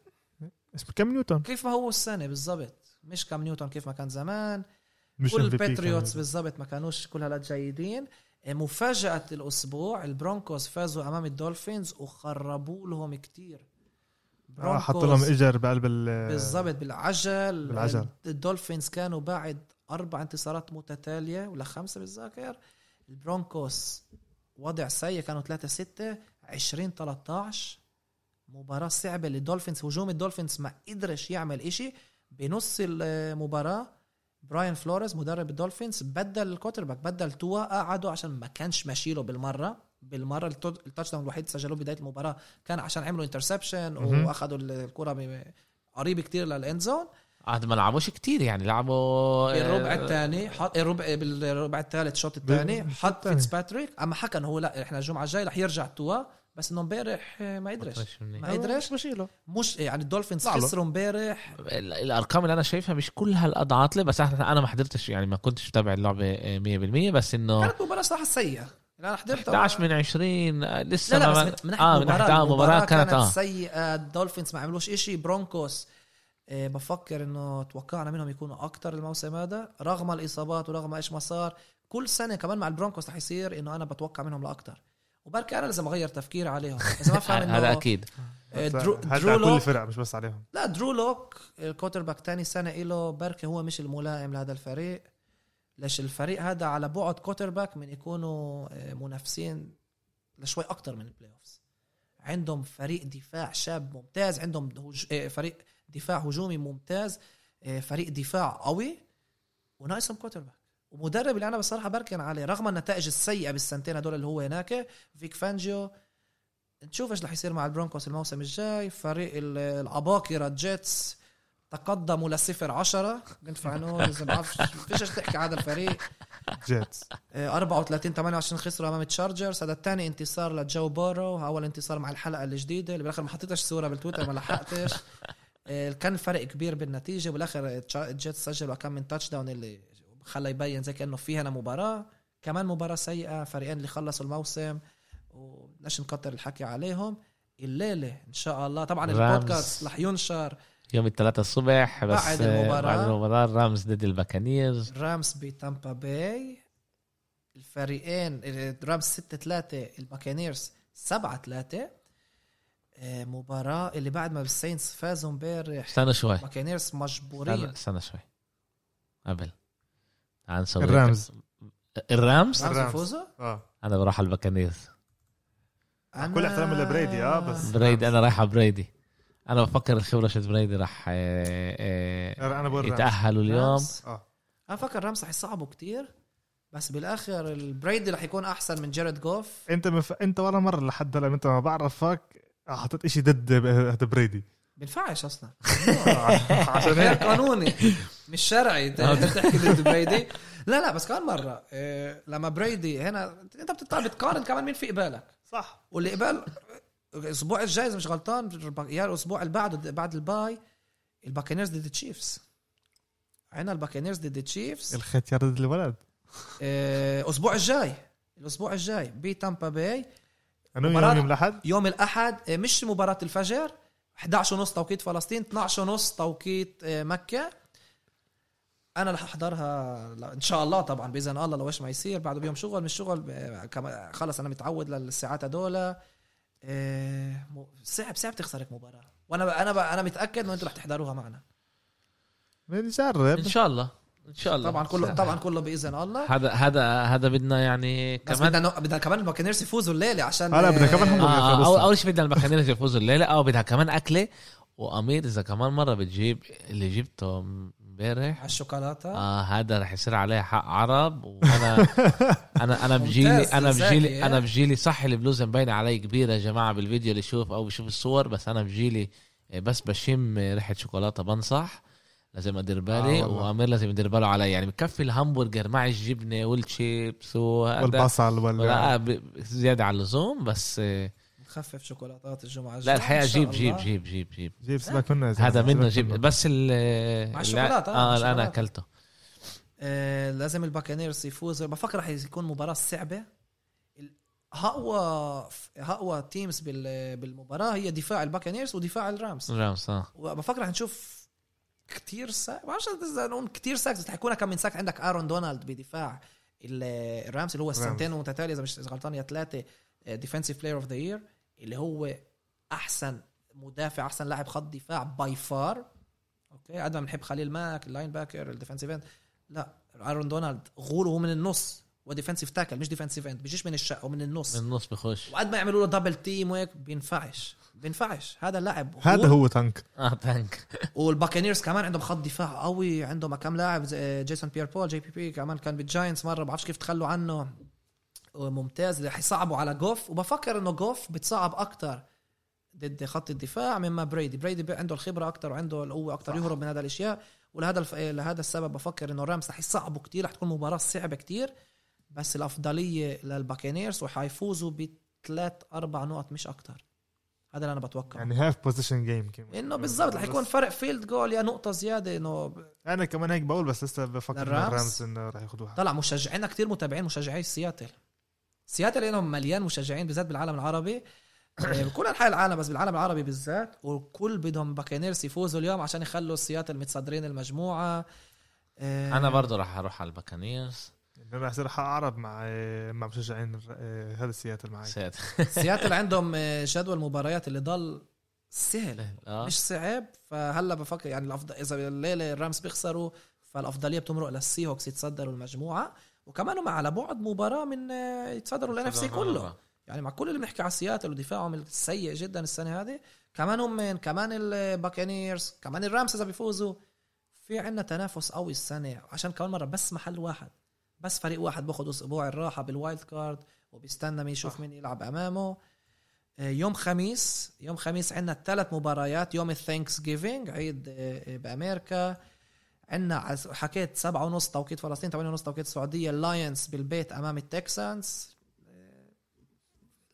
اسمه كم نيوتن؟ كيف ما هو السنة بالضبط؟ مش كم نيوتن كيف ما كان زمان. مش كل. الباتريوتس بالضبط ما كانوش كل هالقد جيدين. مفاجأة الأسبوع البرونكوز فازوا أمام الدولفينز وخربوا لهم كتير. آه، حطوا لهم إجر بقلب ال بالضبط بالعجل. بالعجل. الدولفينز كانوا بعد أربع انتصارات متتالية ولا خمسة بالذاكر. البرونكوس وضع سيء كانوا 3 6 20 13 مباراة صعبة للدولفينز هجوم الدولفينز ما قدرش يعمل إشي. بنص المباراة براين فلوريز مدرب الدولفينز بدل ال quarterback بدل توا قعدوا عشان ما كانش ماشي له بالمرة. بالمرة التو- ال touchdown الوحيد سجلوه بداية المباراة كان عشان عملوا interception الكرة ب- قريب كتير لل end zone عاد ما لعبوش كتير يعني لعبوا آه، الثاني حط الربع بالربع الثالث الشوط الثاني حط التاني. فيتسباتريك أما حكى إنه هو لا إحنا الجمعة الجاية رح يرجع توا. بس إنه امبارح ما قدرش. ما قدرش. بشيله. مش يعني الدولفينز. خسروا امبارح. ال- الأرقام اللي أنا شايفها مش كل هالقد عاطله بس أنا ما حضرتش يعني ما كنتش متابع اللعبة آه، 100% بس إنه كانت مباراة صراحة سيئة. أنا حضرتها 11 من 20 آه، لسه لا لا بس من, ناحية آه آه من ناحيه آه المباراة كانت آه. سيئة. الدولفينز ما عملوش إشي. برونكوس آه بفكر إنه توقعنا منهم يكونوا أكتر الموسم هذا. رغم الإصابات ورغم إيش ما صار كل سنة كمان مع البرونكوس رح يصير إنه أنا بتوقع منهم لأكتر. وبركي أنا لازم أغير تفكيري عليهم. اذا ما فاهم إنه هذا أكيد. آه، درو, هذا درو على كل الفرق مش بس عليهم. لا درو لوك ال quarterback تاني سنة له بركي هو مش الملائم لهذا الفريق. ليش الفريق هذا على بعد quarterback من يكونوا آه، منافسين لشوي أكتر من ال playoffs عندهم فريق دفاع شاب ممتاز عندهم هج... آه، فريق دفاع هجومي ممتاز فريق دفاع قوي وناقصهم quarterback ومدرب اللي أنا بصراحة بركن عليه رغم النتائج السيئة بالسنتين هدول اللي هو هناك فيك فانجيو. نشوف إيش رح يصير مع البرونكوس الموسم الجاي. فريق ال- العباقرة جيتس تقدموا لصفر عشرة. نقول إذا بعرفش فيش تحكي على هذا الفريق. جيتس آه، 34 28 خسروا أمام تشارجرز هذا الثاني انتصار لجو بورو. أول انتصار مع الحلقة الجديدة. اللي بالآخر ما حطيتش صورة بالتويتر ما لحقتش. آه، كان فرق كبير بالنتيجة. بالاخر تشا- الجيتس سجلوا كم من touchdown اللي خلى يبين زي كأنه في هنا مباراة. كمان مباراة سيئة فريقين اللي خلصوا الموسم وبدناش نكتر الحكي عليهم. الليلة إن شاء الله. طبعا. البودكاست رح ينشر يوم الثلاثاء الصبح بس بعد آه، المباراة. بعد المباراة رامز ضد الباكانيرز. رامز بتامبا باي. الفريقين رامز 6 3 الباكانيرز 7 3 مباراة اللي بعد ما الساينتس فازوا امبارح. استنى شوي. الباكانيرز استنى, مجبورين استنى شوي. قبل. تعال نسوي الرامز. الرامز؟ رامز. الرامز. يفوزوا آه. أنا بروح على الباكانيرز أنا- كل احترام لبريدي، آه، بس- بريدي أنا رايح على بريدي. أنا بفكر الخبرة شت بريدي راح آه، آه،. يتأهلوا اليوم. آه. أنا فكر رامز رح يصعبوا كتير بس بالآخر البريدي رح يكون أحسن من جيرد جوف. أنت مف... أنت ولا مرة لحد هلا أنت ما بعرفك حطيت إشي ضد هذا بريدي. بينفعش أصلا عشان هيك. قانوني. مش شرعي. ت- تحكي ضد بريدي. لا لا بس كمان مرة إيه، لما بريدي هنا انت بتطلع بتقارن كمان مين في قبالك صح. واللي قبال الأسبوع الجاي إذا مش غلطان يا الأسبوع اللي بعده بعد ال bye الباكنيرز ضد التشيفز عنا الباكنيرز ضد التشيفز الخيط يا ضد الولد. إيه، الأسبوع الجاي. الأسبوع الجاي. بتامبا باي مباراة- يوم يوم الأحد؟ يوم الأحد. إيه، مش مباراة الفجر. 11 ونص توقيت فلسطين 12 ونص توقيت مكة. أنا رح أحضرها لا- إن شاء الله طبعا بإذن الله لو إيش ما يصير بعده بيوم شغل مش شغل كما- خلص أنا متعود للساعات هدول. إيه، م- صعب صعب تخسرك مباراة. وأنا أنا أنا متأكد إنه أنتم رح تحضروها معنا. بنجرب. إن شاء الله. إن شاء الله. طبعا كله طبعا كله بإذن الله. هذا هذا هذا بدنا يعني كمان بدنا بدنا كمان الباكنيرز يفوزوا الليلة عشان هلا بدنا كمان هم آه يخلصوا. اول أول شيء بدنا الباكانيرز يفوزوا الليلة آه بدها كمان أكلة. وأمير إذا كمان مرة بتجيب اللي جبته امبارح. على الشوكولاتة. آه هذا رح يصير عليه حق عرب وأنا أنا أنا بجيلي أنا بجيلي إيه؟ أنا بجيلي صح البلوزة مبينة علي كبيرة يا جماعة بالفيديو اللي يشوف أو بشوف الصور بس أنا بجيلي آه، بس بشم ريحة شوكولاتة بنصح. لازم أدير بالي آه. وأمير لازم يدير باله علي. يعني بكفي الهمبرجر مع الجبنة والشيبس وهذا. والبصل وال لا ب- زيادة على اللزوم بس آه، نخفف شوكولاتات الجمعة لا الجاية الحقيقة جيب جيب. جيب جيب. جيب جيب سيبك منه. هذا منه جيب. بس ال مع ال- الشوكولاتة، آه، مع آه اللي أنا الشوكولاتة. أكلته. آه لازم الباكانيرز يفوزوا بفكر رح يكون مباراة صعبة. ال- اقوى اقوى teams بال- بالمباراة هي دفاع الباكانيرز ودفاع الرامز. رامس آه. وبفكر رح نشوف كتير sack ما بعرفش اذا نقول كتير sacks بس حيكون كم من sack عندك ارون دونالد بدفاع ال- الرامز اللي هو السنتين متتاليه إذا مش غلطان يا ثلاثة defensive player of the year اللي هو أحسن مدافع أحسن لاعب خط دفاع by far okay? قد ما بنحب خليل ماك ال linebacker ال defensive end لا ارون دونالد غوله هو من النص و defensive tackle مش defensive end بيجيش من الشق ومن النص. من النص بخش وقد ما يعملوا له دبل تيم وهيك بينفعش. بينفعش. هذا اللاعب هذا هو tank آه tank والباكانيرز كمان عندهم خط دفاع قوي عندهم كم لاعب زي جيسون بيير بول جي بي بي كمان كان بالجاينتس مرة بعرفش كيف تخلوا عنه. ممتاز رح يصعبوا على جوف وبفكر إنه جوف بتصعب أكتر ضد خط الدفاع مما بريدي. بريدي عنده الخبرة أكتر وعنده القوة أكتر يهرب من هذا الأشياء. ولهذا الف... لهذا السبب بفكر إنه رامز رح يصعبوا كتير رح تكون مباراة صعبة كتير. بس الأفضلية للباكانيرز وحيفوزوا بثلاث أربع نقط مش أكتر. هذا اللي أنا بتوقعه. يعني هاف بوزيشن جيم إنه بالضبط رح يكون فرق field goal يا نقطة زيادة إنه أنا كمان هيك بقول بس لسه بفكر؟ الرامز إنه راح ياخذوها طلع مشجعين كتير متابعين مشجعي سياتل. سياتل لانهم مليان مشجعين بالذات بالعالم العربي. آه، بكل أنحاء العالم بس بالعالم العربي بالذات. والكل بدهم باكانيرس يفوزوا اليوم عشان يخلوا سياتل متصدرين المجموعة. آه، أنا برضه راح أروح على الباكانيرز. أنا راح يصير أعرب مع مع مشجعين آه، هذا السياتل معي. سيد سياتل عندهم آه، جدول مباريات اللي ضل سهل مش صعب. فهلا بفكر يعني الافضل إذا الليلة الرامز بيخسروا فالأفضلية بتمرق للسي هوكس يتصدروا المجموعة. وكمان هم على بعد مباراة من آه، يتصدروا ال NFC كله. يعني مع كل اللي بنحكي على سياتل ودفاعهم السيء جدا السنة هذه كمان هم من كمان الباكانيرز كمان الرامز إذا بيفوزوا في عندنا تنافس قوي السنة. عشان كمان مرة بس محل واحد بس فريق واحد باخذ أسبوع الراحة بال wild card وبيستنى مين يشوف. مين يلعب أمامه. آه، يوم خميس يوم خميس عندنا ثلاث مباريات. يوم ال Thanksgiving عيد آه، آه، بأمريكا. عندنا حكيت سبعة ونص توقيت فلسطين ثمانية ونص توقيت السعودية اللاينز بالبيت أمام التكسانس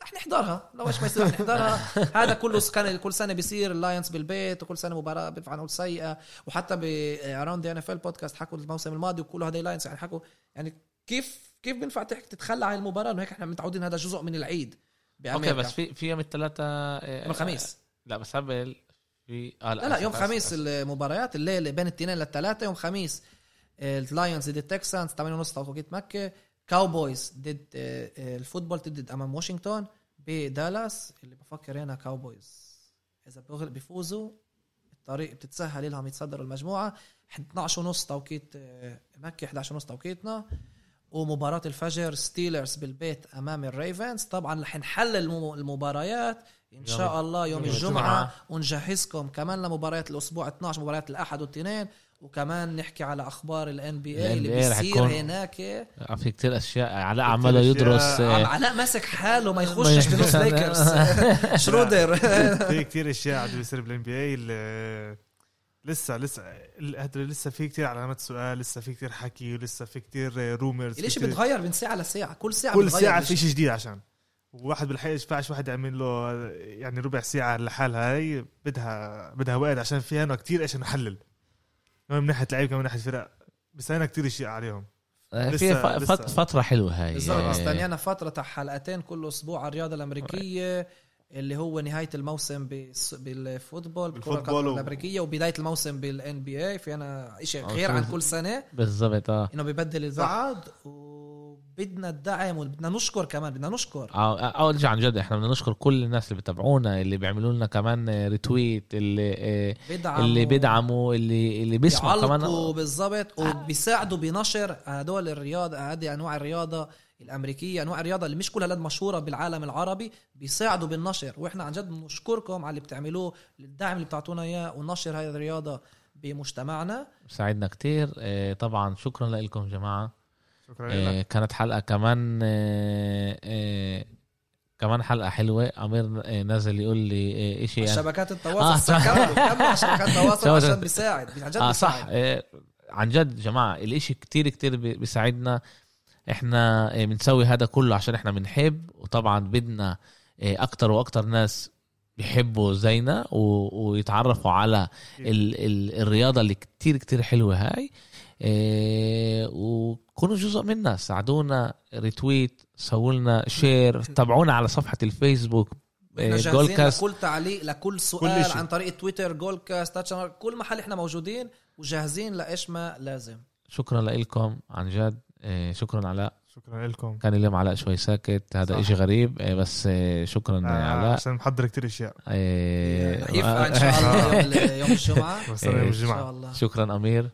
رح نحضرها. لو إيش ما يصير رح نحضرها. هذا كله كان كل سنة بيصير اللاينز بالبيت وكل سنة مباراة بيدفع نقول سيئة. وحتى ب Around NFL podcast حكوا الموسم الماضي وكله هذا لاينز يعني حكوا يعني كيف كيف بينفع تحكي تتخلى عن المباراة؟ إنه هيك إحنا متعودين هذا جزء من العيد okay بس في في يوم الثلاثة يوم الخميس. لا بس قبل في آه لا لا يوم خميس المباريات الليلة بين الاثنين للثلاثه يوم خميس اللايونز ضد التكسانز 8 ونص توقيت مكة. كاوبويز ضد ال football ضد أمام واشنطن بدالاس اللي بفكر هنا كاوبويز إذا بيفوزوا الطريق بتتسهل لهم يتصدروا المجموعة. 12 ونص توقيت آه، مكة 11 ونص توقيتنا. ومباراة الفجر ستيلرز بالبيت أمام الريفنز. طبعا رح نحلل المباريات إن شاء الله يوم, يوم الجمعة, الجمعة ونجهزكم كمان لمباريات الأسبوع 12 مباريات الأحد والاثنين وكمان نحكي على أخبار ال NBA اللي بيصير هناك. في كتير أشياء علاء عماله يدرس. آه، علاء ماسك حاله ما يخشش بنص ليكرز شرودر. في كتير أشياء عم بيصير بال NBA لسه لسه لسه في كتير علامات سؤال لسه في كتير حكي ولسه في كتير rumors ليش بيتغير من ساعة لساعة؟ كل ساعة كل ساعة في شيء جديد عشان وواحد بالحقيقة ينفعش واحد يعمل له يعني ربع ساعة لحالها هي بدها بدها وقت عشان فيها كتير إيش نحلل. كمان من ناحية لعيب كمان من ناحية فرق بس كتير اشياء عليهم. آه، في فترة حلوة هاي. بالضبط استنينا فترة تاع حلقتين كل أسبوع على الرياضة الأمريكية. اللي هو نهاية الموسم بال football بال football. الأمريكية وبداية الموسم بال NBA في أنا شيء غير عن كل سنة. بالضبط آه. إنه ببدل البعض وبدنا الدعم وبدنا نشكر كمان بدنا نشكر. آه أول شيء عن جد إحنا بدنا نشكر كل الناس اللي بتابعونا اللي بيعملوا لنا كمان ريتويت اللي آه، بيدعموا. اللي بيدعموا اللي اللي بيسمعوا كمان. بالضبط وبيساعدوا بنشر هدول الرياضة هذه أنواع الرياضة. الأمريكية أنواع الرياضة اللي مش كلها لد مشهورة بالعالم العربي بيساعدوا بالنشر. وإحنا عن جد بنشكركم على اللي بتعملوه الدعم اللي بتعطونا إياه ونشر هذه الرياضة بمجتمعنا. ساعدنا كتير. آه، طبعا شكرا لكم جماعة. شكرا لك. آه، كانت حلقة كمان آه، كمان حلقة حلوة. أمير نزل يقول لي شيء شبكات التواصل. آه كملوا كملوا شبكات التواصل عشان بيساعد. عن جد آه صح. عن جد جماعة الإشي كتير كتير بيساعدنا. إحنا آه، بنسوي هذا كله عشان إحنا بنحب وطبعا بدنا آه، أكتر وأكتر ناس بيحبوا زينا ويتعرفوا على ال ال الرياضة اللي كتير كتير حلوة هاي آه وكونوا جزء منا. ساعدونا retweet سووا لنا share تابعونا على صفحة الفيسبوك جول كاست لكل تعليق لكل سؤال كل عن طريق تويتر جول كاست كل محل إحنا موجودين وجاهزين لإيش ما لازم. شكرا لكم عن جد. إيه، شكرا علاء. شكرا لكم. كان اليوم علاء شوي ساكت هذا إشي غريب. إيه، بس إيه، شكرا آه علاء. عشان محضر كتير أشياء. يفقع إن شاء الله يوم الجمعة. يوم الجمعة. شكرا أمير.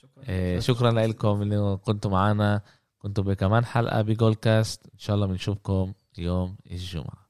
شكرا, شكرا لكم اللي كنتوا معنا. كنتوا بكمان حلقة بجول كاست. إن شاء الله بنشوفكم يوم الجمعة.